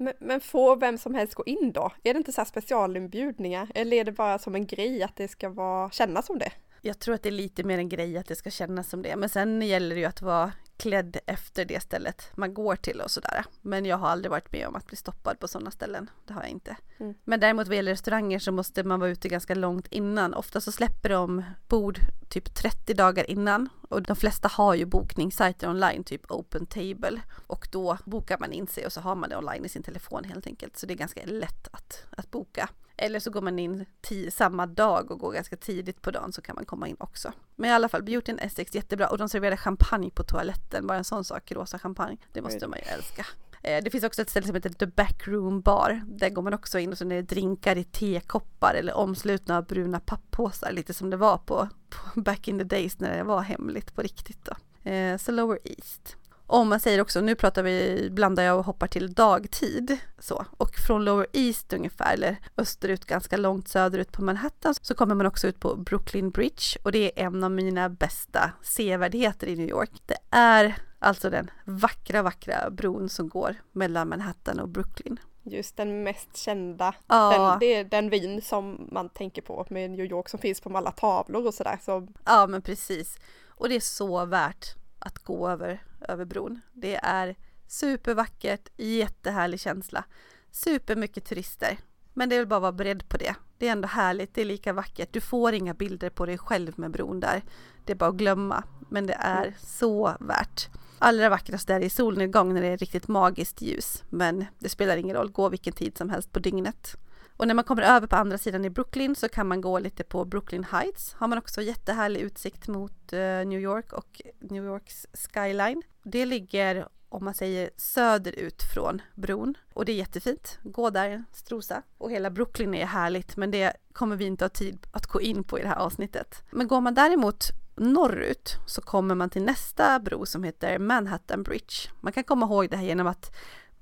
Men, men får vem som helst gå in då? Är det inte så här specialinbjudningar? Eller är det bara som en grej att det ska vara, kännas som det? Jag tror att det är lite mer en grej att det ska kännas som det. Men sen gäller det ju att vara klädd efter det stället man går till och sådär. Men jag har aldrig varit med om att bli stoppad på sådana ställen. Det har jag inte. Mm. Men däremot vad gäller restauranger så måste man vara ute ganska långt innan. Ofta så släpper de bord typ 30 dagar innan och de flesta har ju bokningssajter online, typ Open Table och då bokar man in sig och så har man det online i sin telefon helt enkelt. Så det är ganska lätt att, att boka. Eller så går man in samma dag och går ganska tidigt på dagen så kan man komma in också. Men i alla fall, Beauty and Essex jättebra och de serverade champagne på toaletten, bara en sån sak, rosa champagne. Det måste man ju älska. Eh, det finns också ett ställe som heter The Backroom Bar. Där går man också in och så är det drinkar i tekoppar eller omslutna av bruna papppåsar, lite som det var på, på back in the days när det var hemligt på riktigt då. Eh, så Lower East. Om man säger också, nu pratar vi, blandar jag och hoppar till dagtid. Så. Och från Lower East ungefär, eller österut ganska långt söderut på Manhattan, så kommer man också ut på Brooklyn Bridge och det är en av mina bästa sevärdheter i New York. Det är alltså den vackra, vackra bron som går mellan Manhattan och Brooklyn. Just den mest kända, ja. den, det är den vin som man tänker på med New York som finns på alla tavlor och sådär. Så. Ja men precis. Och det är så värt att gå över, över bron. Det är supervackert, jättehärlig känsla. Supermycket turister. Men det är väl bara att vara beredd på det. Det är ändå härligt, det är lika vackert. Du får inga bilder på dig själv med bron där. Det är bara att glömma. Men det är mm. så värt. Allra vackrast är det i solnedgång när det är riktigt magiskt ljus. Men det spelar ingen roll, gå vilken tid som helst på dygnet. Och när man kommer över på andra sidan i Brooklyn så kan man gå lite på Brooklyn Heights. Har man också jättehärlig utsikt mot eh, New York och New Yorks skyline. Det ligger om man säger söderut från bron. Och det är jättefint. Gå där, strosa. Och hela Brooklyn är härligt, men det kommer vi inte ha tid att gå in på i det här avsnittet. Men går man däremot norrut så kommer man till nästa bro som heter Manhattan Bridge. Man kan komma ihåg det här genom att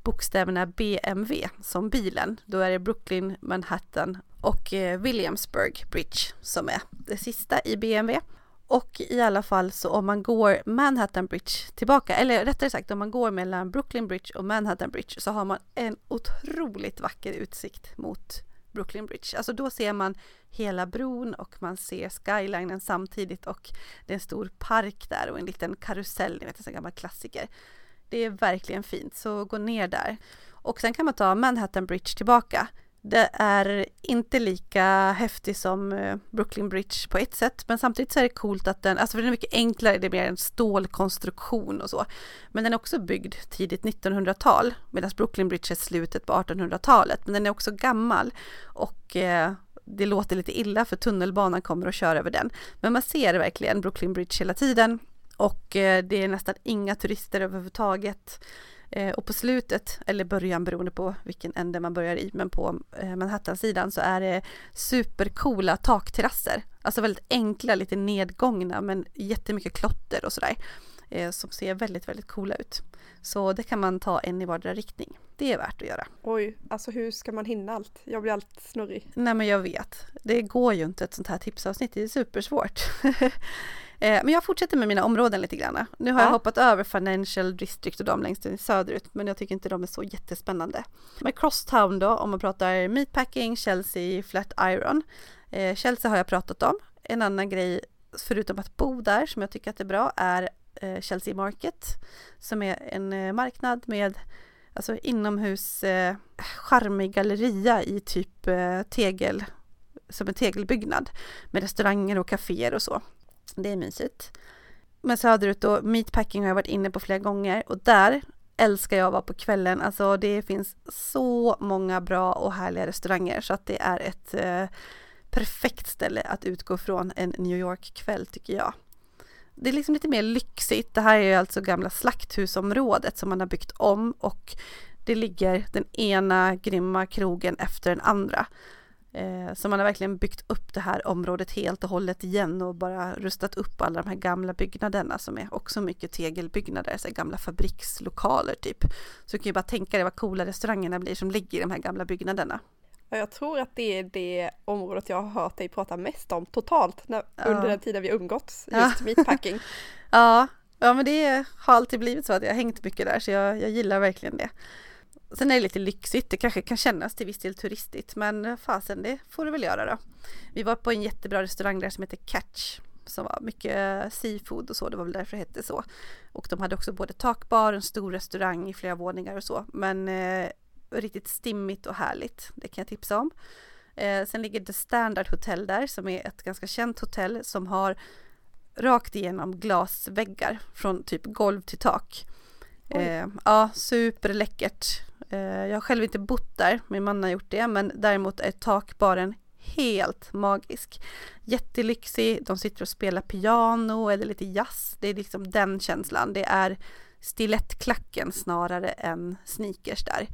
bokstäverna BMW som bilen. Då är det Brooklyn, Manhattan och eh, Williamsburg Bridge som är det sista i BMW. Och i alla fall så om man går Manhattan Bridge tillbaka, eller rättare sagt om man går mellan Brooklyn Bridge och Manhattan Bridge så har man en otroligt vacker utsikt mot Brooklyn Bridge. Alltså då ser man hela bron och man ser skylinen samtidigt och det är en stor park där och en liten karusell, ni vet en sån gammal klassiker. Det är verkligen fint, så gå ner där. Och sen kan man ta Manhattan Bridge tillbaka. Det är inte lika häftig som eh, Brooklyn Bridge på ett sätt, men samtidigt så är det coolt att den, alltså för den är mycket enklare, det är mer en stålkonstruktion och så. Men den är också byggd tidigt 1900-tal, medan Brooklyn Bridge är slutet på 1800-talet. Men den är också gammal och eh, det låter lite illa för tunnelbanan kommer att köra över den. Men man ser verkligen Brooklyn Bridge hela tiden och eh, det är nästan inga turister överhuvudtaget. Eh, och på slutet, eller början beroende på vilken ände man börjar i, men på eh, Manhattan-sidan så är det supercoola takterrasser. Alltså väldigt enkla, lite nedgångna men jättemycket klotter och sådär. Som ser väldigt, väldigt coola ut. Så det kan man ta en i vardera riktning. Det är värt att göra. Oj, alltså hur ska man hinna allt? Jag blir allt snurrig. Nej men jag vet. Det går ju inte ett sånt här tipsavsnitt, det är supersvårt. Eh, men jag fortsätter med mina områden lite grann. Nu har ja. jag hoppat över Financial District och de längst söderut, men jag tycker inte de är så jättespännande. Men Crosstown då, om man pratar Meatpacking, Chelsea, Flatiron. Eh, Chelsea har jag pratat om. En annan grej, förutom att bo där, som jag tycker att är bra, är eh, Chelsea Market, som är en marknad med alltså inomhus eh, charmig galleria i typ eh, tegel, som en tegelbyggnad med restauranger och kaféer och så. Liksom, det är mysigt. Men söderut då, meatpacking har jag varit inne på flera gånger och där älskar jag att vara på kvällen. Alltså det finns så många bra och härliga restauranger så att det är ett eh, perfekt ställe att utgå från en New York-kväll tycker jag. Det är liksom lite mer lyxigt. Det här är ju alltså gamla slakthusområdet som man har byggt om och det ligger den ena grymma krogen efter den andra. Eh, så man har verkligen byggt upp det här området helt och hållet igen och bara rustat upp alla de här gamla byggnaderna som är också mycket tegelbyggnader, så gamla fabrikslokaler typ. Så du kan ju bara tänka dig vad coola restaurangerna blir som ligger i de här gamla byggnaderna. Jag tror att det är det området jag har hört dig prata mest om totalt när, ja. under den tiden vi umgåtts, just ja. meatpacking. ja, ja, men det har alltid blivit så att jag har hängt mycket där så jag, jag gillar verkligen det. Sen är det lite lyxigt, det kanske kan kännas till viss del turistigt men fasen det får det väl göra då. Vi var på en jättebra restaurang där som heter Catch som var mycket eh, seafood och så, det var väl därför det hette så. Och de hade också både takbar, en stor restaurang i flera våningar och så, men eh, riktigt stimmigt och härligt, det kan jag tipsa om. Eh, sen ligger The Standard Hotel där som är ett ganska känt hotell som har rakt igenom glasväggar från typ golv till tak. Eh, ja, superläckert. Eh, jag har själv inte bott där, min man har gjort det, men däremot är takbaren helt magisk. Jättelyxig, de sitter och spelar piano eller lite jazz. Det är liksom den känslan. Det är stilettklacken snarare än sneakers där.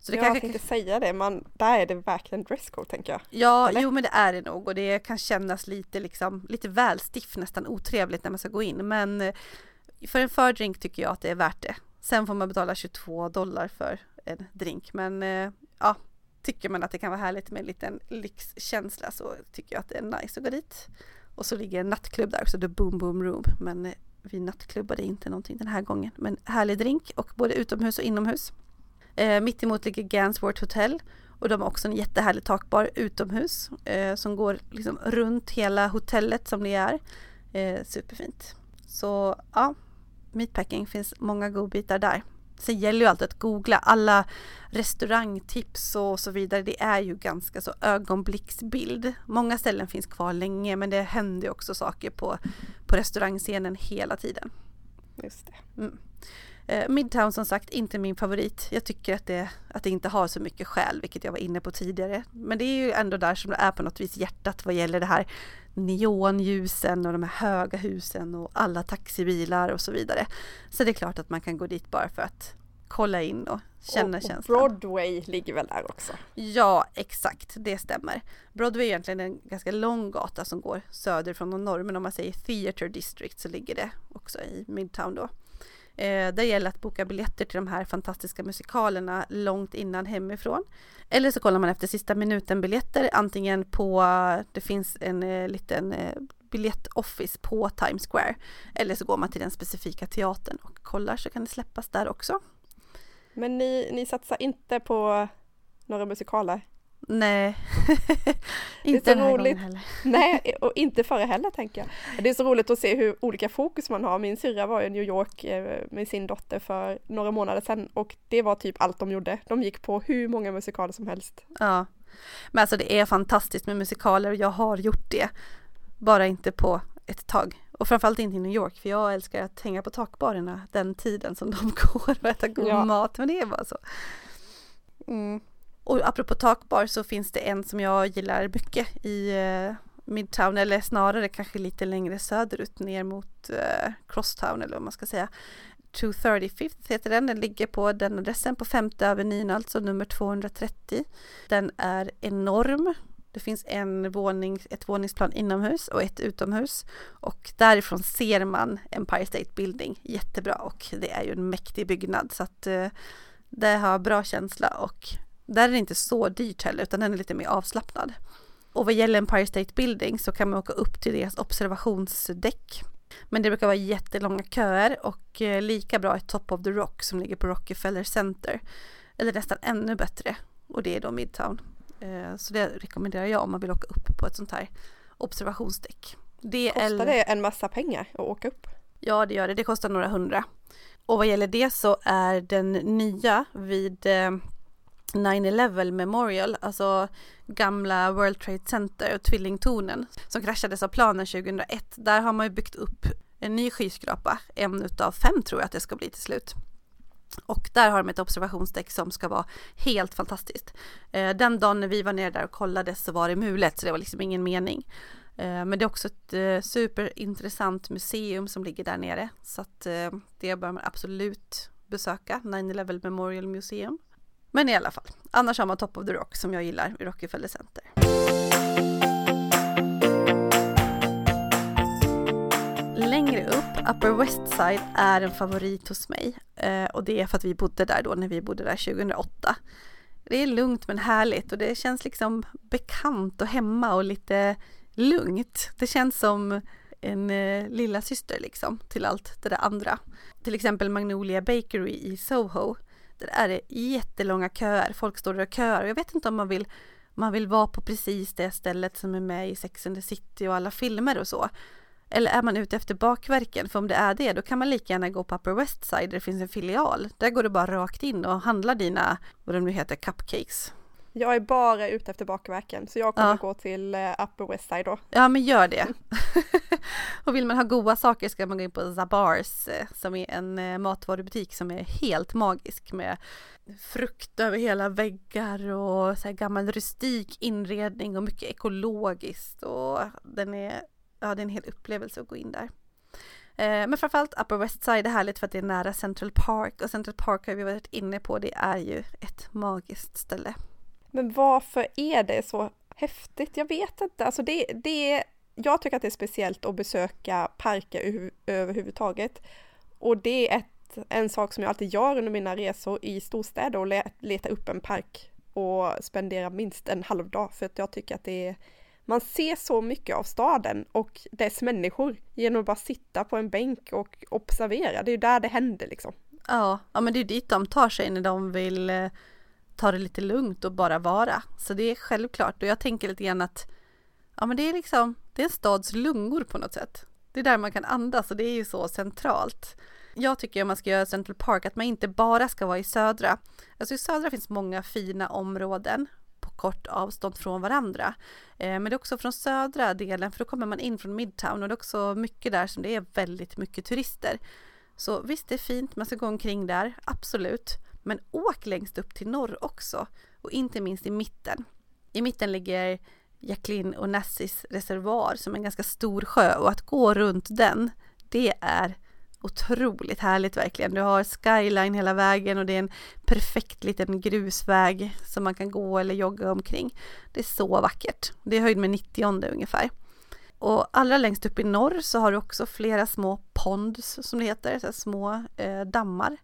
Så det jag kanske... tänkte säga det, men där är det verkligen dresscode tänker jag. Ja, Eller? jo men det är det nog och det kan kännas lite liksom, lite väl stiff, nästan otrevligt när man ska gå in. Men eh, för en fördrink tycker jag att det är värt det. Sen får man betala 22 dollar för en drink. Men eh, ja, tycker man att det kan vara härligt med en liten lyxkänsla så tycker jag att det är nice att gå dit. Och så ligger en nattklubb där också, The Boom Boom Room. Men eh, vi nattklubbade inte någonting den här gången. Men härlig drink och både utomhus och inomhus. Eh, Mittemot ligger Gansworth Hotel och de har också en jättehärlig takbar utomhus eh, som går liksom runt hela hotellet som det är. Eh, superfint. Så ja, meatpacking finns många godbitar där. Sen gäller ju alltid att googla alla restaurangtips och så vidare. Det är ju ganska så ögonblicksbild. Många ställen finns kvar länge men det händer ju också saker på, på restaurangscenen hela tiden. Just det. Mm. Eh, Midtown som sagt inte min favorit. Jag tycker att det, att det inte har så mycket själ, vilket jag var inne på tidigare. Men det är ju ändå där som det är på något vis hjärtat vad gäller det här neonljusen och de här höga husen och alla taxibilar och så vidare. Så det är klart att man kan gå dit bara för att kolla in och känna och, känslan. Och Broadway ligger väl där också? Ja, exakt, det stämmer. Broadway är egentligen en ganska lång gata som går söder från och norr, men om man säger Theatre District så ligger det också i Midtown då. Eh, där gäller att boka biljetter till de här fantastiska musikalerna långt innan hemifrån. Eller så kollar man efter sista minuten biljetter antingen på, det finns en eh, liten eh, biljettoffice på Times Square. Eller så går man till den specifika teatern och kollar så kan det släppas där också. Men ni, ni satsar inte på några musikaler? Nej, inte den här roligt. gången heller. Nej, och inte förra heller tänker jag. Det är så roligt att se hur olika fokus man har. Min syrra var i New York eh, med sin dotter för några månader sedan och det var typ allt de gjorde. De gick på hur många musikaler som helst. Ja, men alltså det är fantastiskt med musikaler och jag har gjort det. Bara inte på ett tag. Och framförallt inte i New York för jag älskar att hänga på takbarerna den tiden som de går och äta god ja. mat. Men det är bara så. Mm. Och apropå takbar så finns det en som jag gillar mycket i eh, Midtown eller snarare kanske lite längre söderut ner mot eh, Crosstown eller vad man ska säga. 235 heter den, den ligger på den adressen på femte avenyn, alltså nummer 230. Den är enorm. Det finns en våning, ett våningsplan inomhus och ett utomhus och därifrån ser man Empire State Building jättebra och det är ju en mäktig byggnad så att eh, det har bra känsla och där är det inte så dyrt heller utan den är lite mer avslappnad. Och vad gäller Empire State Building så kan man åka upp till deras observationsdäck. Men det brukar vara jättelånga köer och eh, lika bra i Top of the Rock som ligger på Rockefeller Center. Eller nästan ännu bättre och det är då Midtown. Eh, så det rekommenderar jag om man vill åka upp på ett sånt här observationsdäck. Det Kostar det en massa pengar att åka upp? Ja det gör det, det kostar några hundra. Och vad gäller det så är den nya vid eh, 9-11 Memorial, alltså gamla World Trade Center och tvillingtornen som kraschades av planen 2001. Där har man ju byggt upp en ny skyskrapa, en utav fem tror jag att det ska bli till slut. Och där har de ett observationsdäck som ska vara helt fantastiskt. Eh, den dagen när vi var nere där och kollade så var det mulet så det var liksom ingen mening. Eh, men det är också ett eh, superintressant museum som ligger där nere så att det bör man absolut besöka, 9-11 Memorial Museum. Men i alla fall, annars har man Top of the Rock som jag gillar i Rockefeller Center. Längre upp, Upper West Side är en favorit hos mig eh, och det är för att vi bodde där då när vi bodde där 2008. Det är lugnt men härligt och det känns liksom bekant och hemma och lite lugnt. Det känns som en eh, lilla syster liksom till allt det där andra. Till exempel Magnolia Bakery i Soho där är det jättelånga köer. Folk står där och köar jag vet inte om man vill man vill vara på precis det stället som är med i Sex and the City och alla filmer och så. Eller är man ute efter bakverken? För om det är det, då kan man lika gärna gå på Upper West Side där det finns en filial. Där går du bara rakt in och handlar dina, vad de nu heter, cupcakes. Jag är bara ute efter bakverken så jag kommer ja. gå till uh, Upper West Side då. Ja men gör det. och vill man ha goda saker ska man gå in på Zabars eh, som är en uh, matvarubutik som är helt magisk med frukt över hela väggar och så här gammal rustik inredning och mycket ekologiskt och den är, ja det är en hel upplevelse att gå in där. Men framförallt Upper West Side är härligt för att det är nära Central Park och Central Park har vi varit inne på, det är ju ett magiskt ställe. Men varför är det så häftigt? Jag vet inte. Alltså det, det, jag tycker att det är speciellt att besöka parker överhuvudtaget. Och det är ett, en sak som jag alltid gör under mina resor i storstäder och leta upp en park och spendera minst en halv dag för att jag tycker att det är man ser så mycket av staden och dess människor genom att bara sitta på en bänk och observera. Det är ju där det händer liksom. Ja, ja men det är dit de tar sig när de vill eh, ta det lite lugnt och bara vara. Så det är självklart och jag tänker lite grann att ja men det är liksom, det är en stads lungor på något sätt. Det är där man kan andas och det är ju så centralt. jag tycker om man ska göra Central Park att man inte bara ska vara i södra. Alltså i södra finns många fina områden på kort avstånd från varandra. Eh, men det är också från södra delen för då kommer man in från Midtown och det är också mycket där som det är väldigt mycket turister. Så visst, det är fint, man ska gå omkring där, absolut. Men åk längst upp till norr också och inte minst i mitten. I mitten ligger Jacqueline och Nassis reservoar som är en ganska stor sjö och att gå runt den, det är otroligt härligt verkligen. Du har skyline hela vägen och det är en perfekt liten grusväg som man kan gå eller jogga omkring. Det är så vackert. Det är höjd med 90 ungefär. Och allra längst upp i norr så har du också flera små ponds som det heter, så små eh, dammar.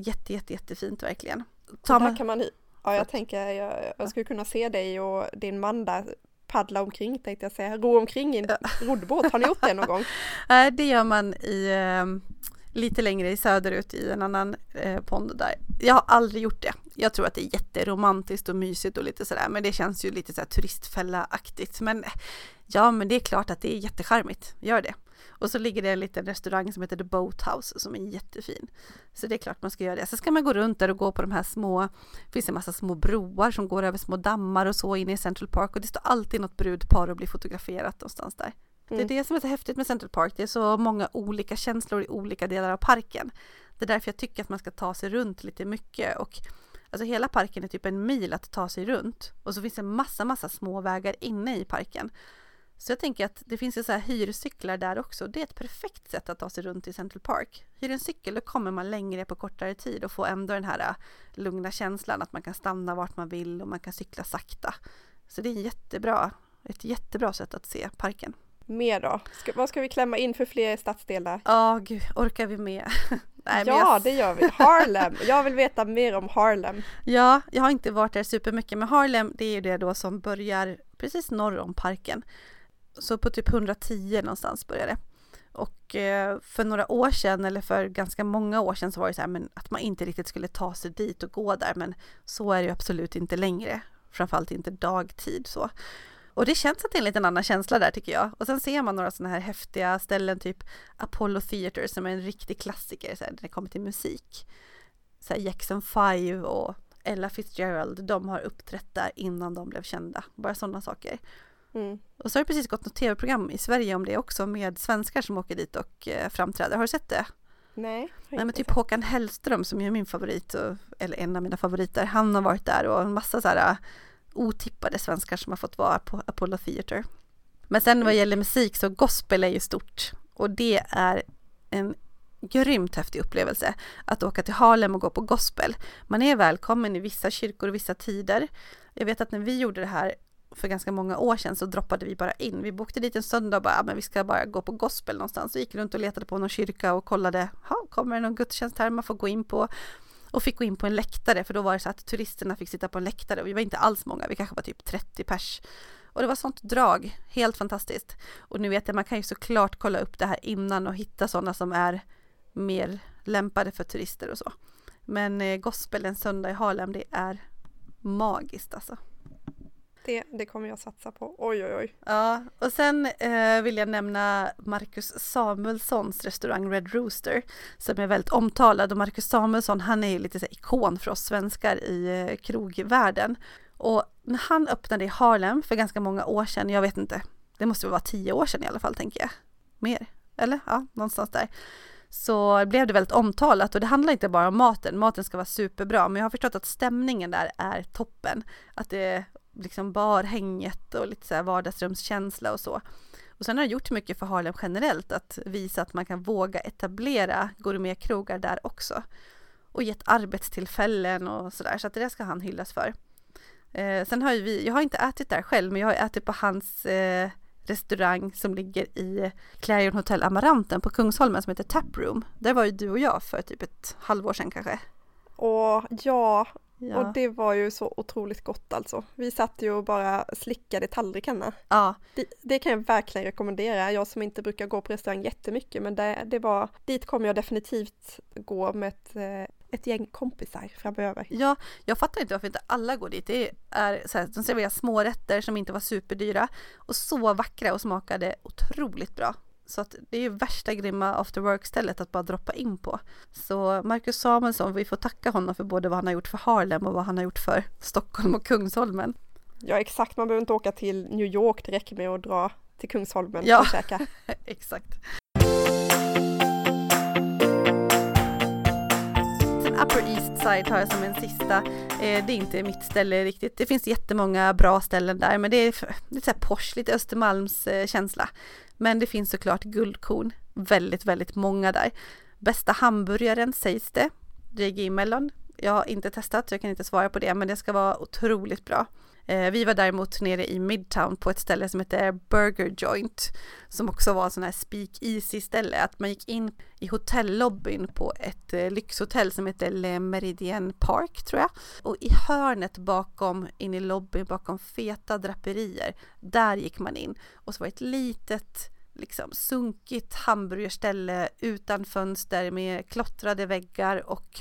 Jätte, jätte, jättefint verkligen. Tar man... kan man, ja jag tänker, jag, jag skulle kunna se dig och din man där paddla omkring tänkte jag säga, ro omkring i en roddbåt. Har ni gjort det någon gång? Nej, det gör man i eh, lite längre i söderut i en annan eh, pond där. Jag har aldrig gjort det. Jag tror att det är jätteromantiskt och mysigt och lite sådär, men det känns ju lite så här turistfälla-aktigt. Men ja, men det är klart att det är jättecharmigt. Gör det. Och så ligger det en liten restaurang som heter The Boathouse som är jättefin. Så det är klart man ska göra det. Så ska man gå runt där och gå på de här små, det finns en massa små broar som går över små dammar och så inne i Central Park och det står alltid något brudpar och blir fotograferat någonstans där. Mm. Det är mm. det som är så häftigt med Central Park. Det är så många olika känslor i olika delar av parken. Det är därför jag tycker att man ska ta sig runt lite mycket och Alltså hela parken är typ en mil att ta sig runt och så finns det massa, massa små vägar inne i parken. Så jag tänker att det finns ju så här hyrcyklar där också. Det är ett perfekt sätt att ta sig runt i Central Park. Hyr en cykel, då kommer man längre på kortare tid och får ändå den här äh, lugna känslan att man kan stanna vart man vill och man kan cykla sakta. Så det är jättebra, ett jättebra sätt att se parken. Mer då? Ska, vad ska vi klämma in för fler stadsdelar? Ja, oh, gud, orkar vi med? Nej, ja, jag... det gör vi. Harlem. Jag vill veta mer om Harlem. Ja, jag har inte varit där supermycket, men Harlem, det är ju det då som börjar precis norr om parken. Så på typ 110 någonstans började det. Och eh, för några år sedan, eller för ganska många år sedan, så var det så här men att man inte riktigt skulle ta sig dit och gå där. Men så är det ju absolut inte längre. Framförallt inte dagtid så. Och det känns att det är en liten annan känsla där tycker jag. Och sen ser man några sådana här häftiga ställen, typ Apollo Theater som är en riktig klassiker så här, när det kommer till musik. Så här Jackson 5 och Ella Fitzgerald, de har uppträtt där innan de blev kända. Bara sådana saker. Mm. Och så har det precis gått något tv-program i Sverige om det också med svenskar som åker dit och eh, framträder. Har du sett det? Nej. Nej men typ Håkan Hellström som är min favorit, och, eller en av mina favoriter, han har varit där och en massa så här uh, otippade svenskar som har fått vara på Apollo Theater. Men sen vad gäller musik så gospel är ju stort och det är en grymt häftig upplevelse att åka till Harlem och gå på gospel. Man är välkommen i vissa kyrkor och vissa tider. Jag vet att när vi gjorde det här för ganska många år sedan så droppade vi bara in. Vi bokade dit en söndag och bara, ja men vi ska bara gå på gospel någonstans. Så gick runt och letade på någon kyrka och kollade, ha, kommer det någon gudstjänst här man får gå in på? Och fick gå in på en läktare, för då var det så att turisterna fick sitta på en läktare och vi var inte alls många, vi kanske var typ 30 pers. Och det var sånt drag, helt fantastiskt. Och nu vet jag, man kan ju såklart kolla upp det här innan och hitta sådana som är mer lämpade för turister och så. Men eh, gospel en söndag i Harlem, det är magiskt alltså. Det, det kommer jag satsa på. Oj, oj, oj. Ja, och sen eh, vill jag nämna Marcus Samuelssons restaurang Red Rooster som är väldigt omtalad och Marcus Samuelsson han är ju lite så ikon för oss svenskar i eh, krogvärlden. Och när han öppnade i Harlem för ganska många år sedan, jag vet inte, det måste vara tio år sedan i alla fall tänker jag. Mer, eller? Ja, någonstans där så blev det väldigt omtalat och det handlar inte bara om maten, maten ska vara superbra men jag har förstått att stämningen där är toppen. Att det liksom barhänget och lite så här vardagsrumskänsla och så. Och sen har det gjort mycket för Harlem generellt att visa att man kan våga etablera gourmetkrogar där också. Och gett arbetstillfällen och sådär, så att det där ska han hyllas för. Eh, sen har ju vi, jag har inte ätit där själv, men jag har ätit på hans eh, restaurang som ligger i Clarion Hotel Amaranten på Kungsholmen som heter Taproom. Där var ju du och jag för typ ett halvår sedan kanske. Och ja, Ja. Och det var ju så otroligt gott alltså. Vi satt ju och bara slickade tallrikarna. Ja. Det, det, kan jag verkligen rekommendera. Jag som inte brukar gå på restaurang jättemycket men det, det var, dit kommer jag definitivt gå med ett, eh, ett gäng kompisar framöver. Ja, jag fattar inte varför inte alla går dit. Det är så här, de serverar smårätter som inte var superdyra och så vackra och smakade otroligt bra. Så att det är ju värsta grymma after work-stället att bara droppa in på. Så Marcus Samuelsson, vi får tacka honom för både vad han har gjort för Harlem och vad han har gjort för Stockholm och Kungsholmen. Ja exakt, man behöver inte åka till New York, det räcker med att dra till Kungsholmen Ja. och käka. Exakt. Upper East Side har jag som en sista. Eh, det är inte mitt ställe riktigt. Det finns jättemånga bra ställen där, men det är lite så här posh, lite Östermalms eh, känsla. Men det finns såklart guldkorn, väldigt, väldigt många där. Bästa hamburgaren sägs det, JG Mellon. Jag har inte testat, så jag kan inte svara på det, men det ska vara otroligt bra. Eh, vi var däremot nere i Midtown på ett ställe som heter Burger Joint som också var sån här speakeasy ställe. Att man gick in i hotellobbyn på ett eh, lyxhotell som heter Le Meridien Park tror jag. Och i hörnet bakom in i lobbyn bakom feta draperier där gick man in. Och så var det ett litet liksom sunkigt hamburgerställe utan fönster med klottrade väggar och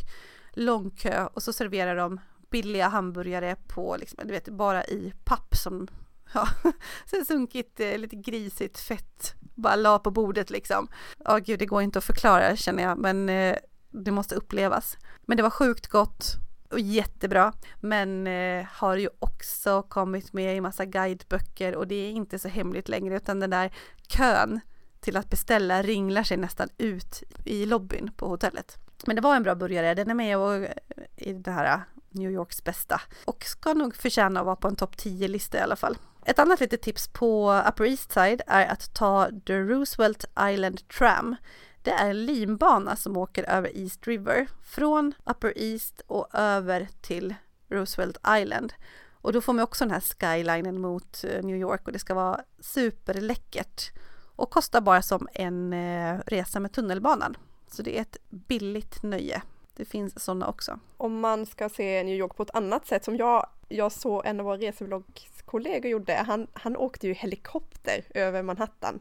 lång kö. Och så serverar de billiga hamburgare på, liksom, du vet, bara i papp som, ja, så sunkigt, eh, lite grisigt fett, bara la på bordet liksom. Ja, gud, det går inte att förklara känner jag, men eh, det måste upplevas. Men det var sjukt gott och jättebra, men eh, har ju också kommit med i massa guideböcker och det är inte så hemligt längre, utan den där kön till att beställa ringlar sig nästan ut i lobbyn på hotellet. Men det var en bra burgare, den är med och, eh, i det här New Yorks bästa och ska nog förtjäna att vara på en topp 10-lista i alla fall. Ett annat litet tips på Upper East Side är att ta The Roosevelt Island Tram. Det är en linbana som åker över East River från Upper East och över till Roosevelt Island. Och då får man också den här skylinen mot eh, New York och det ska vara superläckert och kostar bara som en eh, resa med tunnelbanan. Så det är ett billigt nöje. Det finns sådana också. Om man ska se New York på ett annat sätt som jag, jag såg en av våra resevloggskollegor gjorde, han, han åkte ju helikopter över Manhattan.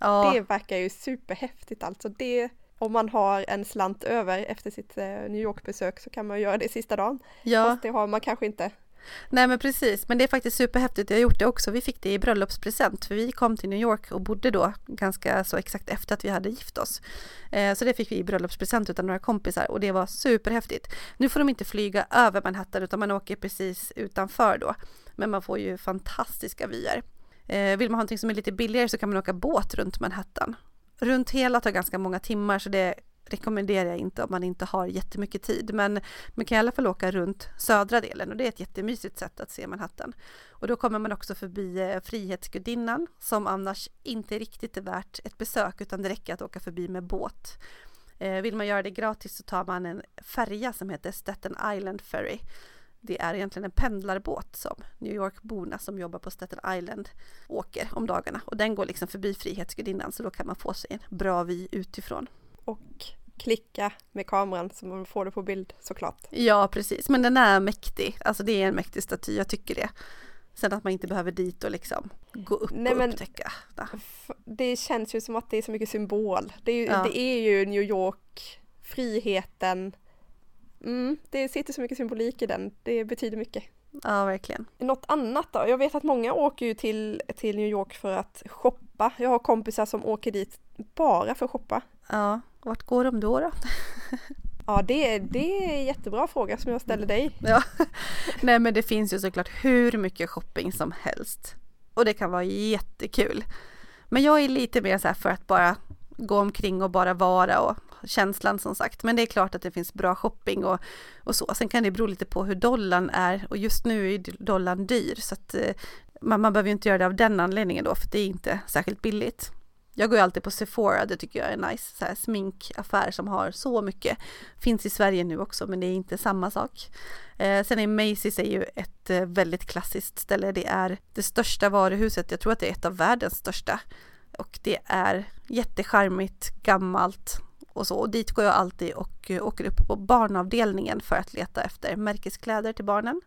Ja, Det verkar ju superhäftigt alltså. Det, om man har en slant över efter sitt eh, New York-besök så kan man göra det sista dagen. ja. Fast det har man kanske inte. Nej men precis, men det är faktiskt superhäftigt. Jag har gjort det också. Vi fick det i bröllopspresent för vi kom till New York och bodde då ganska så exakt efter att vi hade gift oss. Eh, så det fick vi i bröllopspresent utan några kompisar och det var superhäftigt. Nu får de inte flyga över Manhattan utan man åker precis utanför då. Men man får ju fantastiska vyer. Eh, vill man ha någonting som är lite billigare så kan man åka båt runt Manhattan. Runt hela tar ganska många timmar så det rekommenderar jag inte om man inte har jättemycket tid. Men man kan i alla fall åka runt södra delen och det är ett jättemysigt sätt att se Manhattan. Och då kommer man också förbi eh, Frihetsgudinnan som annars inte riktigt är värt ett besök utan det räcker att åka förbi med båt. Eh, vill man göra det gratis så tar man en färja som heter Staten Island Ferry. Det är egentligen en pendlarbåt som New York-borna som jobbar på Staten Island åker om dagarna och den går liksom förbi Frihetsgudinnan så då kan man få sig en bra vy utifrån. Och klicka med kameran så man får det på bild såklart. Ja, precis. Men den är mäktig. Alltså det är en mäktig staty, jag tycker det. Sen att man inte behöver dit och liksom gå upp Nej, och men- upptäcka. Ja. Det känns ju som att det är så mycket symbol. Det är ju, Ja. det är ju New York, friheten. Mm, det sitter så mycket symbolik i den. Det betyder mycket. ja, verkligen. Något annat då? Jag vet att många åker ju till, till New York för att shoppa. Jag har kompisar som åker dit bara för att shoppa. Ja, vart går de då? då? Ja, det, är- det är en jättebra fråga som jag ställer dig. Ja. Nej, men det finns ju såklart hur mycket shopping som helst. Och det kan vara jättekul. Men jag är lite mer så här för att bara gå omkring och bara vara och känslan som sagt. Men det är klart att det finns bra shopping och, och så. Sen kan det bero lite på hur dollarn är och just nu är dollarn dyr så att eh, man, man behöver ju inte göra det av den anledningen då för det är inte särskilt billigt. Jag går ju alltid på Sephora, det tycker jag är nice, så här sminkaffär som har så mycket. Finns i Sverige nu också men det är inte samma sak. Eh, sen är Macy's är ju ett eh, väldigt klassiskt ställe. Det är det största varuhuset, jag tror att det är ett av världens största. Och det är jättecharmigt, gammalt och så. Och dit går jag alltid och eh, åker upp på barnavdelningen för att leta efter märkeskläder till barnen.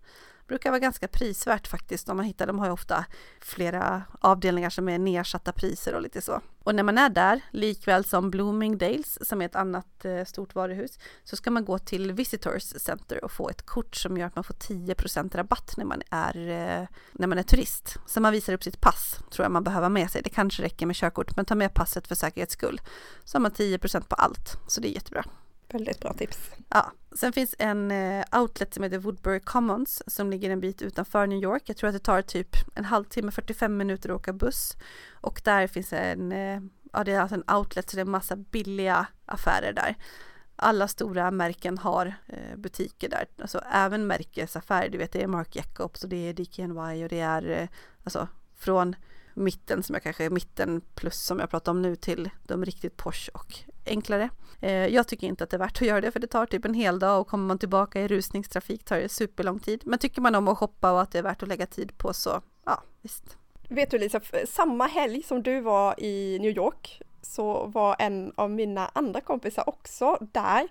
Brukar vara ganska prisvärt faktiskt om man hittar, de har ju ofta flera avdelningar som är nedsatta priser och lite så. Och när man är där, likväl som Bloomingdales som är ett annat eh, stort varuhus, så ska man gå till Visitors Center och få ett kort som gör att man får 10% rabatt när man är, eh, när man är turist. Så man visar upp sitt pass, tror jag man behöver med sig. Det kanske räcker med körkort, men ta med passet för säkerhets skull. Så har man 10% på allt, så det är jättebra. Väldigt bra tips. Ja, sen finns en eh, outlet som heter Woodbury Commons som ligger en bit utanför New York. Jag tror att det tar typ en halvtimme, 45 minuter att åka buss. Och där finns en, eh, ja det är alltså en outlet så det är en massa billiga affärer där. Alla stora märken har eh, butiker där, alltså även märkesaffärer, du vet det är Marc Jacobs och det är DKNY och det är alltså från mitten som jag kanske är mitten plus som jag pratar om nu till de riktigt Porsche och enklare. Eh, jag tycker inte att det är värt att göra det för det tar typ en hel dag och kommer man tillbaka i rusningstrafik tar det superlång tid. Men tycker man om att shoppa och att det är värt att lägga tid på så ja, visst. Vet du Lisa, samma helg som du var i New York så var en av mina andra kompisar också där.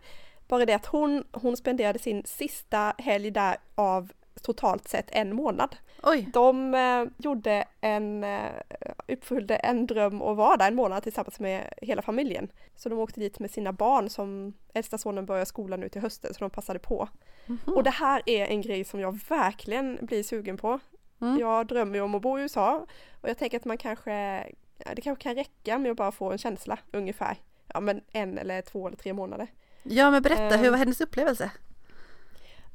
Bara det att hon, hon spenderade sin sista helg där av totalt sett en månad. Oj. De eh, gjorde en, eh, uppfyllde en dröm och var där en månad tillsammans med hela familjen. Så de åkte dit med sina barn som äldsta sonen börjar skolan nu till hösten så de passade på. Mm -hmm. Och det här är en grej som jag verkligen blir sugen på. Mm. Jag drömmer ju om att bo i USA och jag tänker att man kanske, det kanske kan räcka med att bara få en känsla ungefär. Ja men en eller två eller tre månader. Ja men berätta, hur var ehm. hennes upplevelse?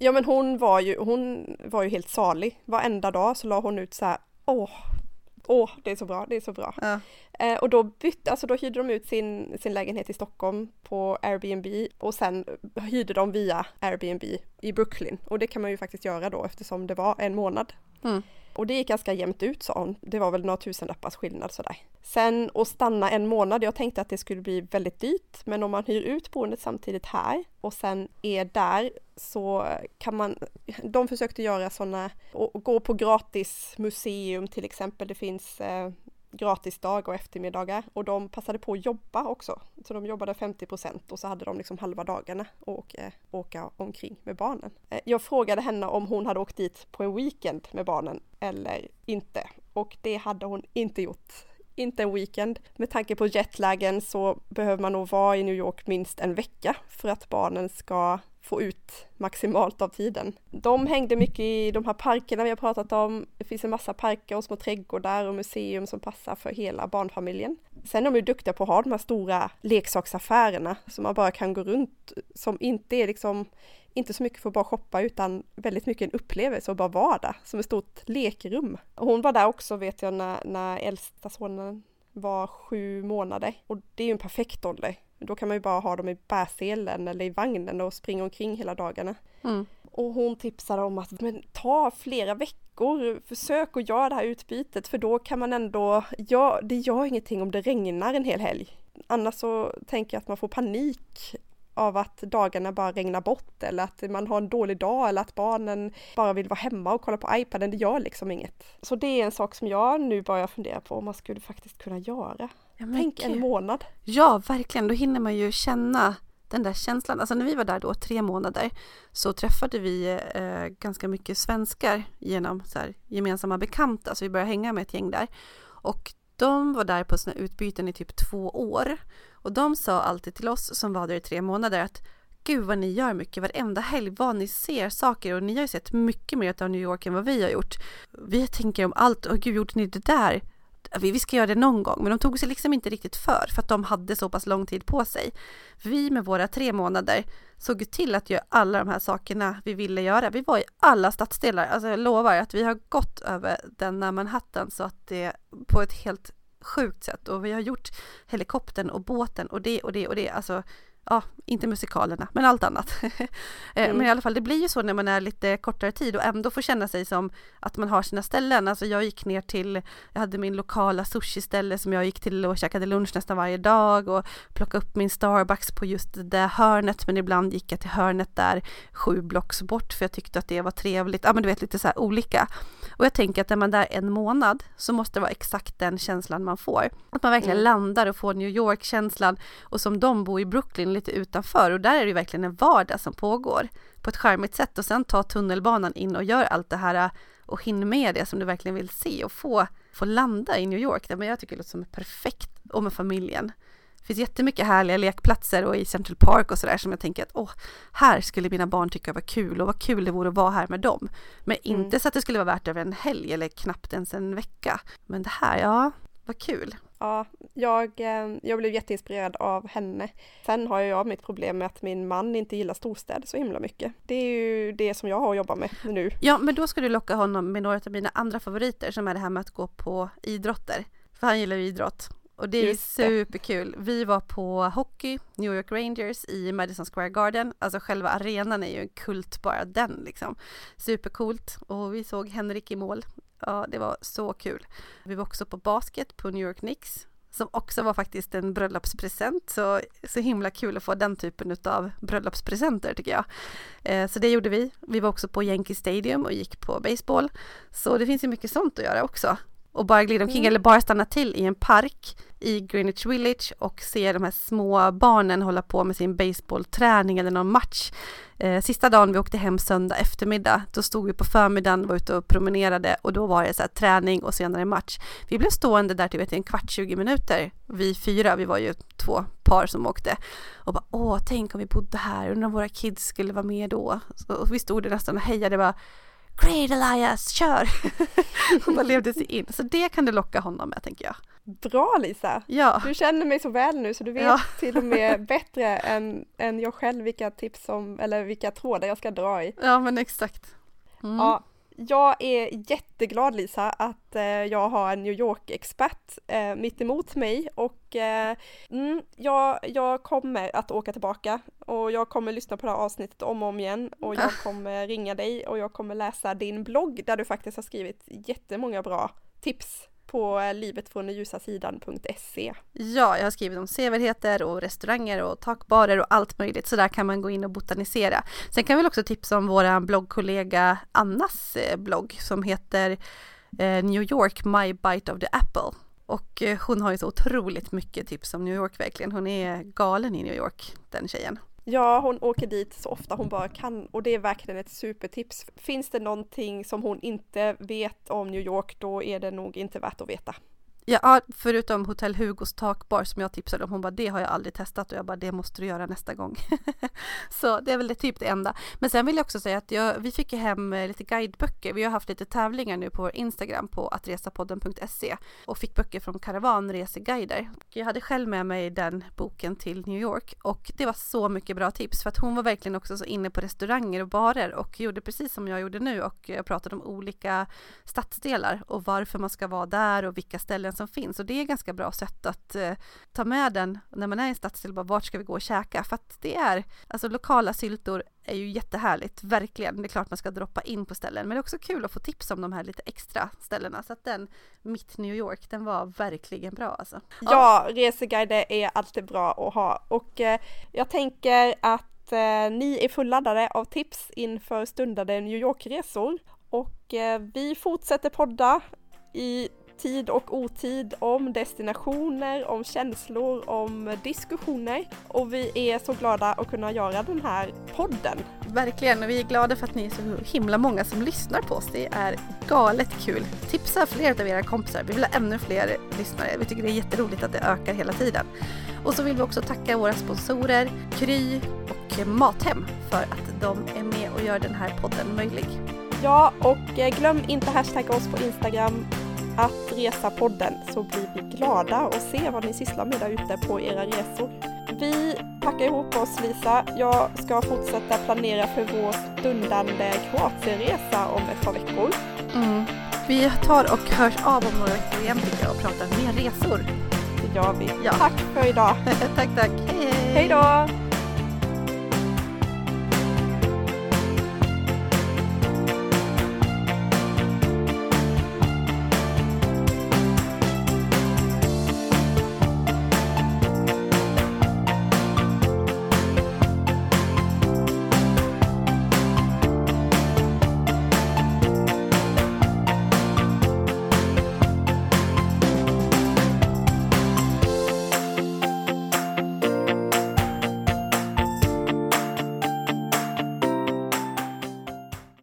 Ja men hon var ju, hon var ju helt salig. Varenda dag så la hon ut så här, åh, åh, det är så bra, det är så bra. Ja. Eh, och då bytte, alltså då hyrde de ut sin, sin lägenhet i Stockholm på Airbnb och sen hyrde de via Airbnb i Brooklyn. Och det kan man ju faktiskt göra då eftersom det var en månad. Mm. Och det gick ganska jämnt ut sa hon. Det var väl några tusenlappars skillnad sådär. Sen att stanna en månad, jag tänkte att det skulle bli väldigt dyrt, men om man hyr ut boendet samtidigt här och sen är där så kan man, de försökte göra sådana, gå på gratis museum till exempel, det finns eh, gratisdag och eftermiddagar och de passade på att jobba också. Så de jobbade 50 procent och så hade de liksom halva dagarna och åka, åka omkring med barnen. Eh, jag frågade henne om hon hade åkt dit på en weekend med barnen eller inte och det hade hon inte gjort. Inte en weekend. Med tanke på jetlagen så behöver man nog vara i New York minst en vecka för att barnen ska få ut maximalt av tiden. De hängde mycket i de här parkerna vi har pratat om. Det finns en massa parker och små trädgårdar och museum som passar för hela barnfamiljen. Sen är de ju duktiga på att ha de här stora leksaksaffärerna som man bara kan gå runt som inte är liksom inte så mycket för att bara shoppa utan väldigt mycket en upplevelse och bara vara där som ett stort lekrum. Hon var där också vet jag när, när äldsta sonen var sju månader och det är ju en perfekt ålder då kan man ju bara ha dem i bärselen eller i vagnen och springa omkring hela dagarna. Mm. Och hon tipsade om att men, ta flera veckor, försök att göra det här utbytet för då kan man ändå, ja det gör ingenting om det regnar en hel helg. Annars så tänker jag att man får panik av att dagarna bara regnar bort eller att man har en dålig dag eller att barnen bara vill vara hemma och kolla på iPaden. Det gör liksom inget. Så det är en sak som jag nu börjar fundera på om man skulle faktiskt kunna göra. Ja, Tänk en månad. Ja, verkligen. Då hinner man ju känna den där känslan. Alltså när vi var där då tre månader så träffade vi eh, ganska mycket svenskar genom så här, gemensamma bekanta. Så vi började hänga med ett gäng där. Och de var där på sina utbyten i typ två år. Och de sa alltid till oss som var där i tre månader att Gud vad ni gör mycket varenda helg, vad ni ser saker och ni har ju sett mycket mer av New York än vad vi har gjort. Vi tänker om allt, och gud gjorde ni det där? Vi ska göra det någon gång, men de tog sig liksom inte riktigt för, för att de hade så pass lång tid på sig. Vi med våra tre månader såg till att göra alla de här sakerna vi ville göra. Vi var i alla stadsdelar, alltså jag lovar att vi har gått över denna Manhattan så att det på ett helt sjukt sätt och vi har gjort helikoptern och båten och det och det och det, alltså ja, inte musikalerna, men allt annat. Eh, mm. Men i alla fall, det blir ju så när man är lite kortare tid och ändå får känna sig som att man har sina ställen. Alltså jag gick ner till, jag hade min lokala sushi-ställe som jag gick till och käkade lunch nästan varje dag och plockade upp min Starbucks på just det hörnet, men ibland gick jag till hörnet där sju blocks bort för jag tyckte att det var trevligt. Ja, men du vet lite så här olika. Och jag tänker att när man är där en månad så måste det vara exakt den känslan man får. Att man verkligen mm. landar och får New York-känslan och som de bor i Brooklyn lite utanför och där är det verkligen en vardag som pågår på ett charmigt sätt och sen ta tunnelbanan in och gör allt det här och hinna med det som du verkligen vill se och få, få landa i New York. Men jag tycker det låter som perfekt och med familjen. Det finns jättemycket härliga lekplatser och i Central Park och sådär som jag tänker att åh, här skulle mina barn tycka var kul och vad kul det vore att vara här med dem. Men mm. inte så att det skulle vara värt över en helg eller knappt ens en vecka. Men det här, ja, vad kul. Ja, jag, eh, jag blev jätteinspirerad av henne. Sen har jag mitt problem med att min man inte gillar storstäder så himla mycket. Det är ju det som jag har att jobba med nu. Ja, men då ska du locka honom med några av mina andra favoriter som är det här med att gå på idrotter. För han gillar ju idrott. Och det är superkul. Vi var på hockey, New York Rangers i Madison Square Garden. Alltså själva arenan är ju en kult bara den liksom. Supercoolt. Och vi såg Henrik i mål. Ja, det var så kul. Vi var också på basket på New York Knicks som också var faktiskt en bröllopspresent. Så, så himla kul att få den typen av bröllopspresenter tycker jag. Eh, så det gjorde vi. Vi var också på Yankee Stadium och gick på baseball. Så det finns ju mycket sånt att göra också. Och bara glida omkring mm. eller bara stanna till i en park i Greenwich Village och se de här små barnen hålla på med sin baseballträning eller någon match. Eh, sista dagen vi åkte hem söndag eftermiddag, då stod vi på förmiddagen, var ute och promenerade och då var det så här träning och senare match. Vi blev stående där till en kvart, 20 minuter, vi fyra, vi var ju två par som åkte och bara åh, tänk om vi bodde här, undrar om våra kids skulle vara med då. och vi stod där nästan och hejade bara Great Elias, kör! och bara levde sig in. Så det kan du locka honom med tänker jag. Bra Lisa! Ja. Du känner mig så väl nu så du vet ja. till och med bättre än, än jag själv vilka tips som, eller vilka trådar jag ska dra i. Ja men exakt. Mm. Ja, jag är jätteglad Lisa att eh, jag har en New York-expert eh, mitt emot mig. Och eh, mm, jag, jag kommer att åka tillbaka. Och jag kommer lyssna på det här avsnittet om och om igen. Och jag kommer ringa dig och jag kommer läsa din blogg där du faktiskt har skrivit jättemånga bra tips på livetfråndenljusasidan.se. Ja, jag har skrivit om sevärdheter och restauranger och takbarer och allt möjligt, så där kan man gå in och botanisera. Sen kan vi också tipsa om vår bloggkollega Annas eh, blogg som heter eh, New York My Bite of the Apple. Och eh, hon har ju så otroligt mycket tips om New York verkligen. Hon är galen i New York, den tjejen. Ja, hon åker dit så ofta hon bara kan och det är verkligen ett supertips. Finns det någonting som hon inte vet om New York, då är det nog inte värt att veta. Ja, förutom Hotell Hugos takbar som jag tipsade om. Hon bara, det har jag aldrig testat och jag bara, det måste du göra nästa gång. så det är väl det, typ det enda. Men sen vill jag också säga att jag, vi fick hem eh, lite guideböcker. Vi har haft lite tävlingar nu på vår Instagram på attresapodden.se och fick böcker från Karavanreseguider. Jag hade själv med mig den boken till New York och det var så mycket bra tips för att hon var verkligen också så inne på restauranger och barer och gjorde precis som jag gjorde nu och eh, pratade om olika stadsdelar och varför man ska vara där och vilka ställen som finns och det är ett ganska bra sätt att eh, ta med den när man är i en stadsdel, bara vart ska vi gå och käka? För att det är, alltså lokala syltor är ju jättehärligt, verkligen. Det är klart man ska droppa in på ställen, men det är också kul att få tips om de här lite extra ställena. Så att den, mitt New York, den var verkligen bra alltså. Ja, reseguider är alltid bra att ha och eh, jag tänker att eh, ni är fulladdade av tips inför stundande New York-resor och eh, vi fortsätter podda i tid och otid, om destinationer, om känslor, om diskussioner. Och vi är så glada att kunna göra den här podden. Verkligen, och vi är glada för att ni är så himla många som lyssnar på oss. Det är galet kul. Tipsa fler av era kompisar. Vi vill ha ännu fler lyssnare. Vi tycker det är jätteroligt att det ökar hela tiden. Och så vill vi också tacka våra sponsorer Kry och Mathem för att de är med och gör den här podden möjlig. Ja, och eh, glöm inte hashtagga oss på Instagram att resa podden så blir vi glada och se vad ni sysslar med där ute på era resor. Vi packar ihop oss Lisa. Jag ska fortsätta planera för vår stundande Kroatienresa om ett par veckor. Mm. Vi tar och hörs av om några veckor igen tycker jag och pratar mer resor. Det gör vi. Ja. Tack för idag. tack, tack. Hej, hej. Hej då.